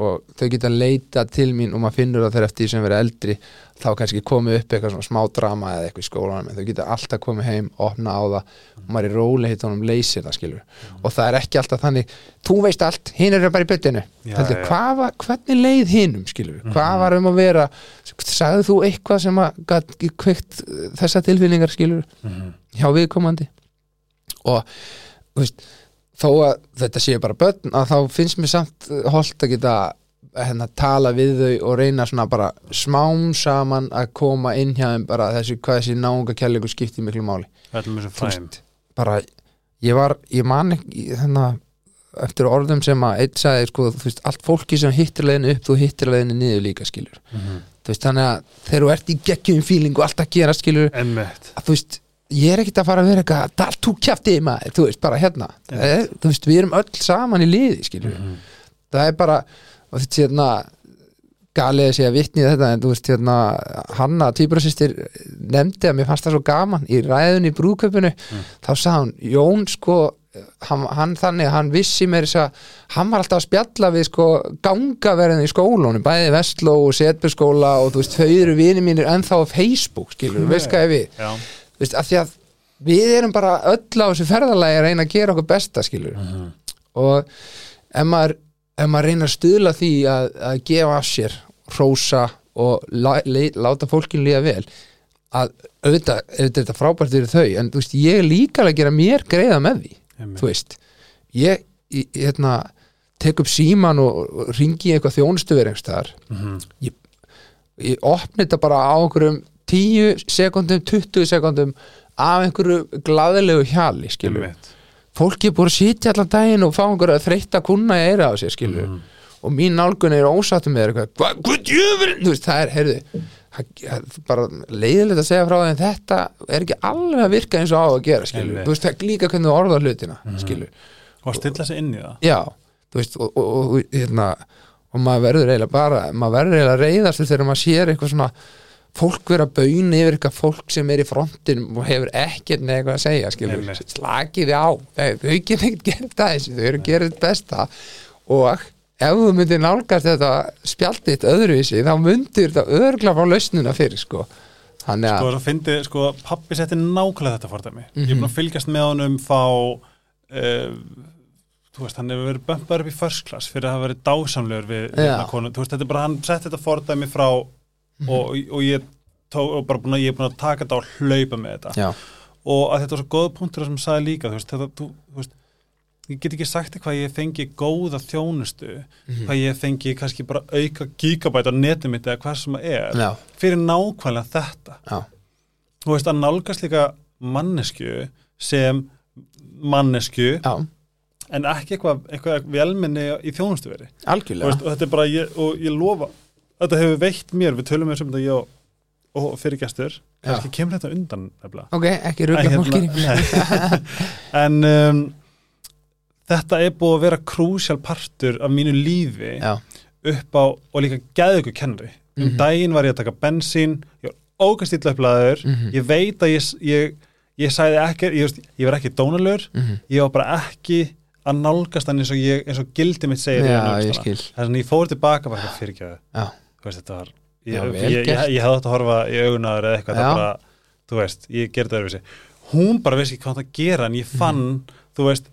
og þau geta leita til mín og maður finnur það þegar eftir sem verið eldri þá kannski komið upp eitthvað svona smá drama eða eitthvað í skólanum en þau geta alltaf komið heim, opna á það og maður er rólega hitt honum leysir það skilur og það er ekki alltaf þannig þú veist allt, hinn eru bara í byttinu hvernig leið hinnum skilur, hvað var um að vera sagði þú eitthvað sem að uh, þessa tilfinningar skilur Mhm. hjá viðkomandi? Og þú veist, þó að þetta sé bara börn að þá finnst mér samt uh, holdt að geta hérna, tala við þau og reyna svona bara smám saman að koma inn hjá þeim bara þessi, hvað þessi náunga kærleikur skiptir miklu máli. Veist, bara, ég var ég man ekki hérna, eftir orðum sem að einn sagði sko, veist, allt fólki sem hittir leiðinu upp þú hittir leiðinu niður líka skilur Mhm. þú veist, þannig að þegar þú ert í geggjum fíling og allt að gera skilur að þú veist, ég er ekkert að fara að vera eitthvað dalt þú kjafti maður, þú veist, bara hérna. Einmitt. eh, þú veist, við erum öll saman í liði skilur, Mhm. það er bara og þetta er hérna galið að segja vitni í þetta, en þú veist, hérna Hanna, týpurasistir, nefndi að mér fannst það svo gaman í ræðunni í brúköpunu þá sagði hún, Jón sko hann, hann þannig, að hann vissi mér þess að hann var alltaf að spjalla við sko gangaverðin í skólunum, bæði Vestló og Setbjörskóla og þú veist, þau eru vini mínir ennþá á Facebook, skilur, veist hvað ég við. Já, þú veist, af því að við erum bara öll á þessu ferðalagi að reyna að gera okkur besta skilur Mhm. og ef maður, ef maður reyna að stuðla því að, að gefa af sér hrósa og lá, le, láta fólkinu líða vel að auðvitað, auðvitað þetta frábært fyrir þau en þú veist, ég er líka að gera mér greiða með því Einmitt. þú veist ég, ég, ég hérna, tek upp síman og, ringi eitthvað þjónustu verið einhverstaðar Mhm. ég opni þetta bara á einhverjum 10 sekundum, 20 sekundum af einhverju glaðilegu hjali Einmitt. fólki er búin að sitja allan daginn og fá einhverju að þreytta kunna í eira á sér skilur, Mhm. og mín nálgun er ósáttum með eitthvað, hvað, hvað djöfur þú veist, það er, heyrðu það það bara leiðilegt að segja frá því en þetta er ekki alveg að virka eins og á að gera Einmitt. þú veist, það er líka hvernig þú orðar hlutina skilur, og að stilla sig inn í það. Já, þú veist og, og, og, hérna, og maður verður eiginlega bara, maður verður eiginlega reyðast þegar maður sér eitthvað svona fólk vera að bauna yfir eitthvað fólk sem er í frontinum og hefur ekkert neða eitthvað að segja skilur, Einmitt. slakið á þau, geta ekkert gert það þessu, þau eru að gera þetta besta og ef þú myndir nálgast þetta spjalditt öðruvísi þá myndir þetta örgla frá lausnuna fyrir sko þannig Sko, að, svo fyndi, sko, pappi setti nákvæmlega þetta fordæmi Ég er Mhm. búin að fylgjast með honum fá uh, þú veist, hann hefur verið bömpar upp í first class fyrir að hafa verið dásamlegur við Já. hérna konu, þú veist, þetta er bara, hann setti þetta fordæmi frá og, og ég tó, og að, ég er búin að taka þetta og hlaupa með þetta. Já, og að þetta var svo góð punktur sem sagði líka, þú veist, þetta, þú, þú veist ég get ekki sagt hvað ég fengi góða þjónustu, Mhm. hvað ég fengi kannski bara auka gigabæt á netum mitt eða hvað sem það er, já, fyrir nákvæmlega þetta. Já, þú veist að nálgast líka mannesku sem mannesku já. en ekki eitthvað, eitthvað velminni í algjörlega. Veist, og þetta er bara, ég, og ég lofa þetta hefur veitt mér, við tölum með sem þetta ég og, og fyrirgestur Já. kannski kemur þetta undan ok, ekki En hérna- fólki. Nei. en um, þetta er búið að vera krúsjál partur af mínu lífi já, upp á, og líka geðu ykkur kennri um Mhm. daginn var ég að taka bensín ég var ógast illa upplaður Mhm. ég veit að ég, ég, ég sagði ekki ég, ég var ekki dónalur. Mhm. Ég var bara ekki að nálgast hann eins og, ég, eins og gildi mitt segir skil. Þess að ég fór tilbaka fyrir Já, veist, þetta var ég, ég, ég, ég hefði átt að horfa í augunaður eða eitthvað, það bara, þú veist, ég gerði það öðruvísi. Hún bara vissi ekki hvað það gera en ég fann, Mhm. þú veist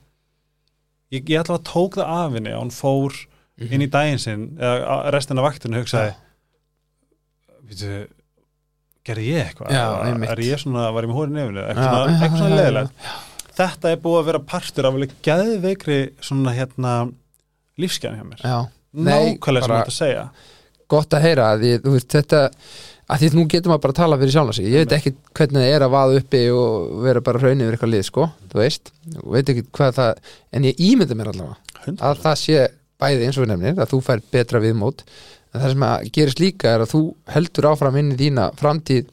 ég, ég ætla að tók það af henni og hún fór Mhm. inn í daginn sinn eða restina af vaktinu hugsaði veitu gerði ég eitthvað, einmitt. er ég svona, var ég með hóri nefnir eitthvað já, eitthvað svona já. leðilegt þetta er búið að vera partur af alveg geðveikri svona hérna lífsgæðan hjá mér. Já. Nei, nákvæmlega sem þetta segja gott að heyra að þú veist, þetta að því nú getur maður bara að tala fyrir sjálf sig. Ég veit ekki hvernig það er að vaða uppi og vera bara raun yfir eitthvað lið, sko, þú veist. Og veit ekki hvað það, en ég ímynda mér allavega að það sé bæði eins og við nefnir, að þú fær betra viðmót. En það sem að gerist líka er að þú heldur áfram inn í þína framtíð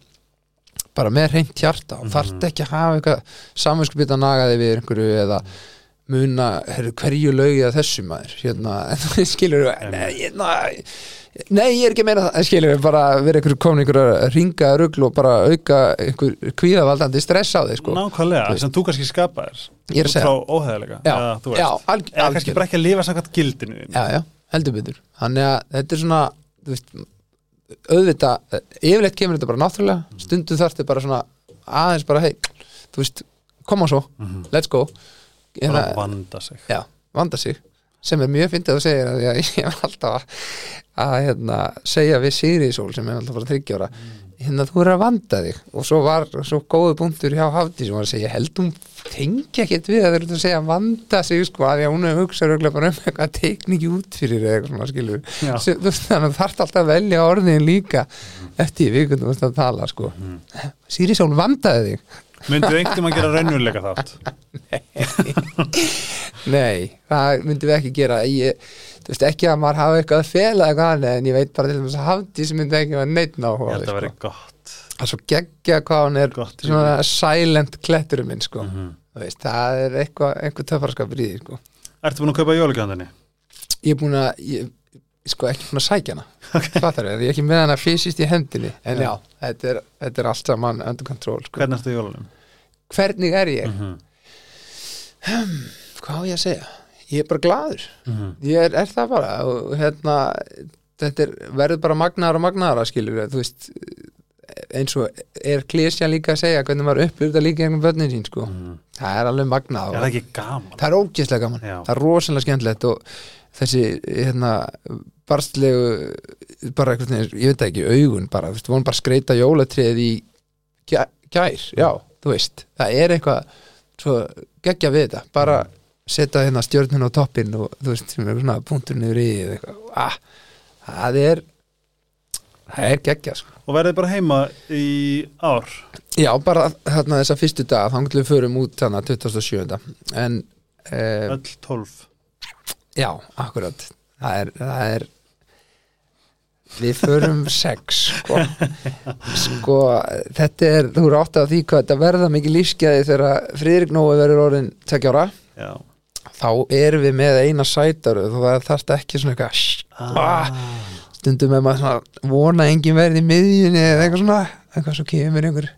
bara með reynt hjarta og þarft ekki að hafa eitthvað samvinskupið að naga þig við einhverju eða muna herru, hverju lögi að þessu maður? Hérna, þú skilur nei, hérna, nei, ég er ekki að meina það skilur við bara vera einhverju komin einhverju að ringa rugl og bara auka einhver kvíðavaldandi stress á þig sko. nákvæmlega, sem þú kannski skapaðir. Ég er að segja. frá óheðilega Já, eða, þú já, veist, alg- eða kannski algjörlega. bara ekki að lifa samkvæmt gildinu já, já, heldur betur. Þannig að þetta er svona þú veist, auðvitað yfirleitt kemur þetta bara náttúrulega. Stundu þarfti bara svona aðeins bara hei, þú veist, koma svo let's go. Bara Hérna, vanda sig. Já, vanda sig sem er mjög fyndið að segja að ég, ég var alltaf að, hérna, segja við Sigri Sól sem er alltaf bara þryggjóra hérna þú er að vanda þig. Og svo var svo góðu punktur hjá Hafdi sem var að segja held hún tengi ekkert við að þeir eru að segja vanda sig sko að því að hún hefur hugsað bara um eitthvað tekníki út fyrir eða eitthvað svona skilur þú veist, þannig að þarf alltaf að velja orðin líka eftir við veist að tala sko. Sigri Sól vandaði þig myndu einhvern að gera raunveruleika þátt Nei, það myndum við ekki gera ég, þú veist ekki að maður hafa eitthvað að fela eitthvað annað en ég veit bara til þess að hafdi sem myndi ekki að neitt ná ég held að vera gott það er svo geggja hvað hann er Gott svona silent kletturum minn sko. Mhm. Þú veist, það er eitthvað, einhver töffarskapur í því sko. Ertu búin að kaupa jólugjöndinni? ég er búin að ég, sko ekki búin að sækja hana okay. ég er ekki með hana fysiskt í hendinni en já, þetta, er, þetta er allt saman under control sko. Hvernig ertu í jólunum? hvernig er ég? Mm hvað á ég að segja? ég er bara glaður -hmm. ég er, er það bara og hérna þetta er, verður bara magnaðar og magnaðar skilur við, þú veist eins og er klísja líka að segja hvernig maður upplifir þetta líka einhvern börnin sín sko. það er alveg magnað Er það gaman? það er ógeðslega gaman, Já. það er rosalega skemmtilegt og þessi hérna barstlegu bara eitthvað, ég veit ekki, augun bara, þú veist, vorum bara skreita jólatrið í gær, já, þú veist það er eitthvað svo geggja við þetta, bara setja hérna stjörnun á toppinn og þú veist, sem er svona punktur niður í eða eitthvað, ah, það er það er geggja sko. Og verðið bara heima í ár? já, bara þarna þessa fyrstu dag þá við förum út þarna 27. en eh, Öll tólf Já, akkurat það er, það er við förum sex sko. sko þetta er, þú eru átt af því hvað þetta verða mikið lífsgæði þegar Friðrik Nói verður orðin tekja ára Já þá erum við með eina sætaru þú þarft ekki svona eitthvað ah. stundum með maður svona vona að engin verði í miðjunni eða eitthvað svona eitthvað svo kemur einhver,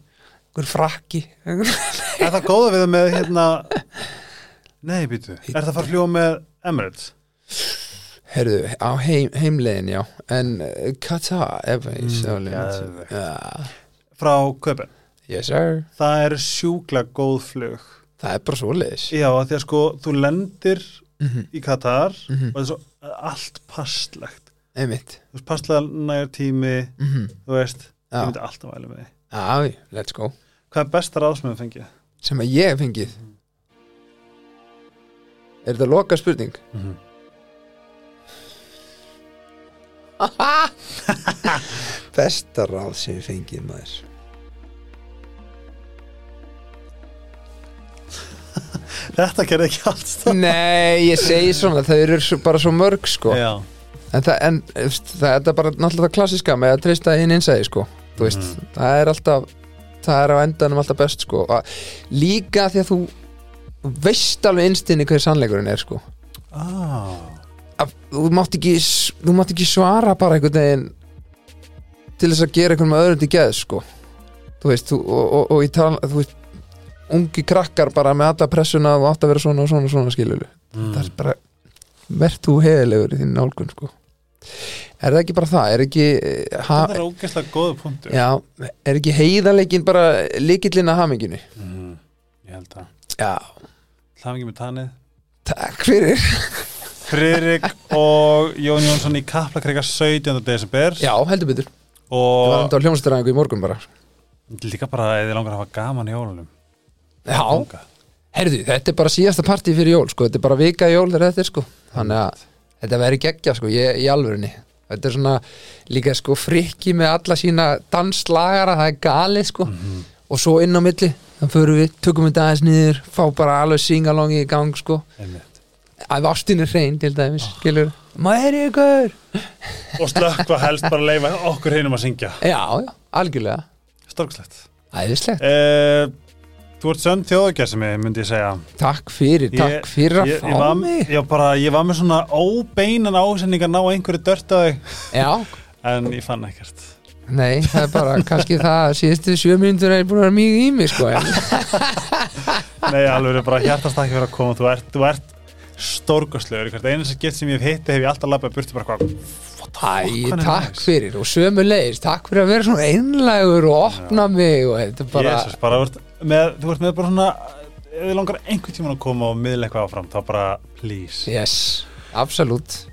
einhver frakki einhver Er það góða við það með hérna Nei, býtu Er það að fara fljúa með Emirates? Herðu, á heim, heimlegin, já. En uh, Qatar Airways Mm, mm, ja. Frá Köpen Yes sir. Það er sjúkla góð flug. Það er bara svoleiðis. Já, af því að sko, þú lendir Mhm. í Katar Mhm. og það er svo allt passlegt Einmitt. Þú veist, passlega nægur tími mm Þú veist, Já. ég myndi alltaf væli með Já, let's go. Hvað er besta ráðsmöðum fengið? Sem að ég hef fengið Er þetta loka spurning? Mhm. Besta ráð sem ég fengið maður Þetta gerði ekki allt stað Nei, ég segi svona Þau eru bara svo mörg sko Já, En, það, en það er bara náttúrulega það klassiska með að treysta inn innsæði sko veist, Mhm. það er alltaf það er á endanum alltaf best sko líka því að þú veist alveg innstinni hver sannleikurinn er sko. Ah. að, þú, mátt ekki, þú mátt ekki svara bara einhvern veginn til þess að gera einhvern öðrum til geð sko. Þú veist, þú, og, og, og ég tala þú veist, ungi krakkar bara með alla pressuna og átt að vera svona og svona og svona skilulu mm. það er bara verð þú heðilegur í þín nálgun sko. Er það ekki bara það, er ekki ha, Það er ógeðslega góða punktur. Já, er ekki heiðalegin bara líkillinn að haminginu mm. Ég held að já, Hlafingi með tanið. Takk fyrir. Friðrik og Jón Jónsson í Kaplakrika 17. desember. Já, heldur betur, ég var og enda á hljómsdæðingu í morgun bara. Líka bara að þið langar að hafa gaman í jólunum. Já. Herðu, þetta er bara síðasta partí fyrir jól sko. þetta er bara vika í jól þegar þetta er sko. þannig að þetta verður geggja sko, ég, í alvörunni. Þetta er svona líka sko frikki með alla sína danslagara það er galið sko og svo inn á milli, þannig förum við, tökum við aðeins niður fá bara alveg singalongi í gang sko. Að ástin er hrein til dæmis, skilur. Maður ykkur. Og slökk og helst bara leifa okkur hinum að syngja. Já, já, algjörlega, Storkslegt æðislegt. Uh, Þú ert sönn þjóðgjæsimi, myndi ég segja. Takk fyrir, takk fyrir að ég, fá ég, var, mig. ég, bara, ég var með svona óbeinan ásending að ná einhverju dört að þig. Já, en ég fann ekkert nei, það er bara kannski það að síðustu sjö mínútur er búin að vera mjög í mig sko Nei, alveg er bara hjartast ekki fyrir að koma. Þú ert, þú ert stórkostlegur. Hvert einu sem gett sem ég hef hitti hef ég alltaf labbað burti bara hvað Æ, takk fyrir og sömu leiðis, takk fyrir að vera svona einlægur og opna mig og þetta bara Jesus, bara, þú, ert með, þú ert með bara svona ef þið langar einhvern tímann að koma og miðla eitthvað áfram þá bara please. Yes, absolutt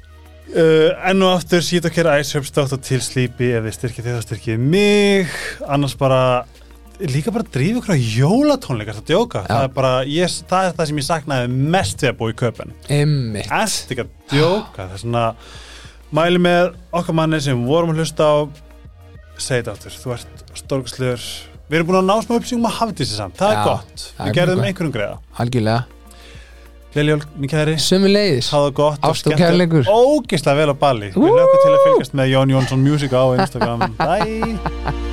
uh, enn og aftur sít og kera æs uppstátt og til slípi ef þið styrkið þið þá styrkið mig. Annars bara líka bara drífa ykkur á jólatónleikar það djóka, það er bara ég, það er það sem ég saknaði mest við að búa í köpen Einmitt, Erst ekki að djóka? Það er svona mæli með okkar manni sem vorum að hlusta á. Segi þetta áttur, þú ert stórkastlegur við erum búin að ná smá uppsýngum að hafa þessi samt. Það Já, er gott, við er gerðum einhverjum greiða. Algjörlega Gleljól, minn kæri, hafa það gott Ást og kærleikur. ógislega vel á Bali við Ú. lögum til að fylgjast með Jón Jónsson Music á Instagram. Bye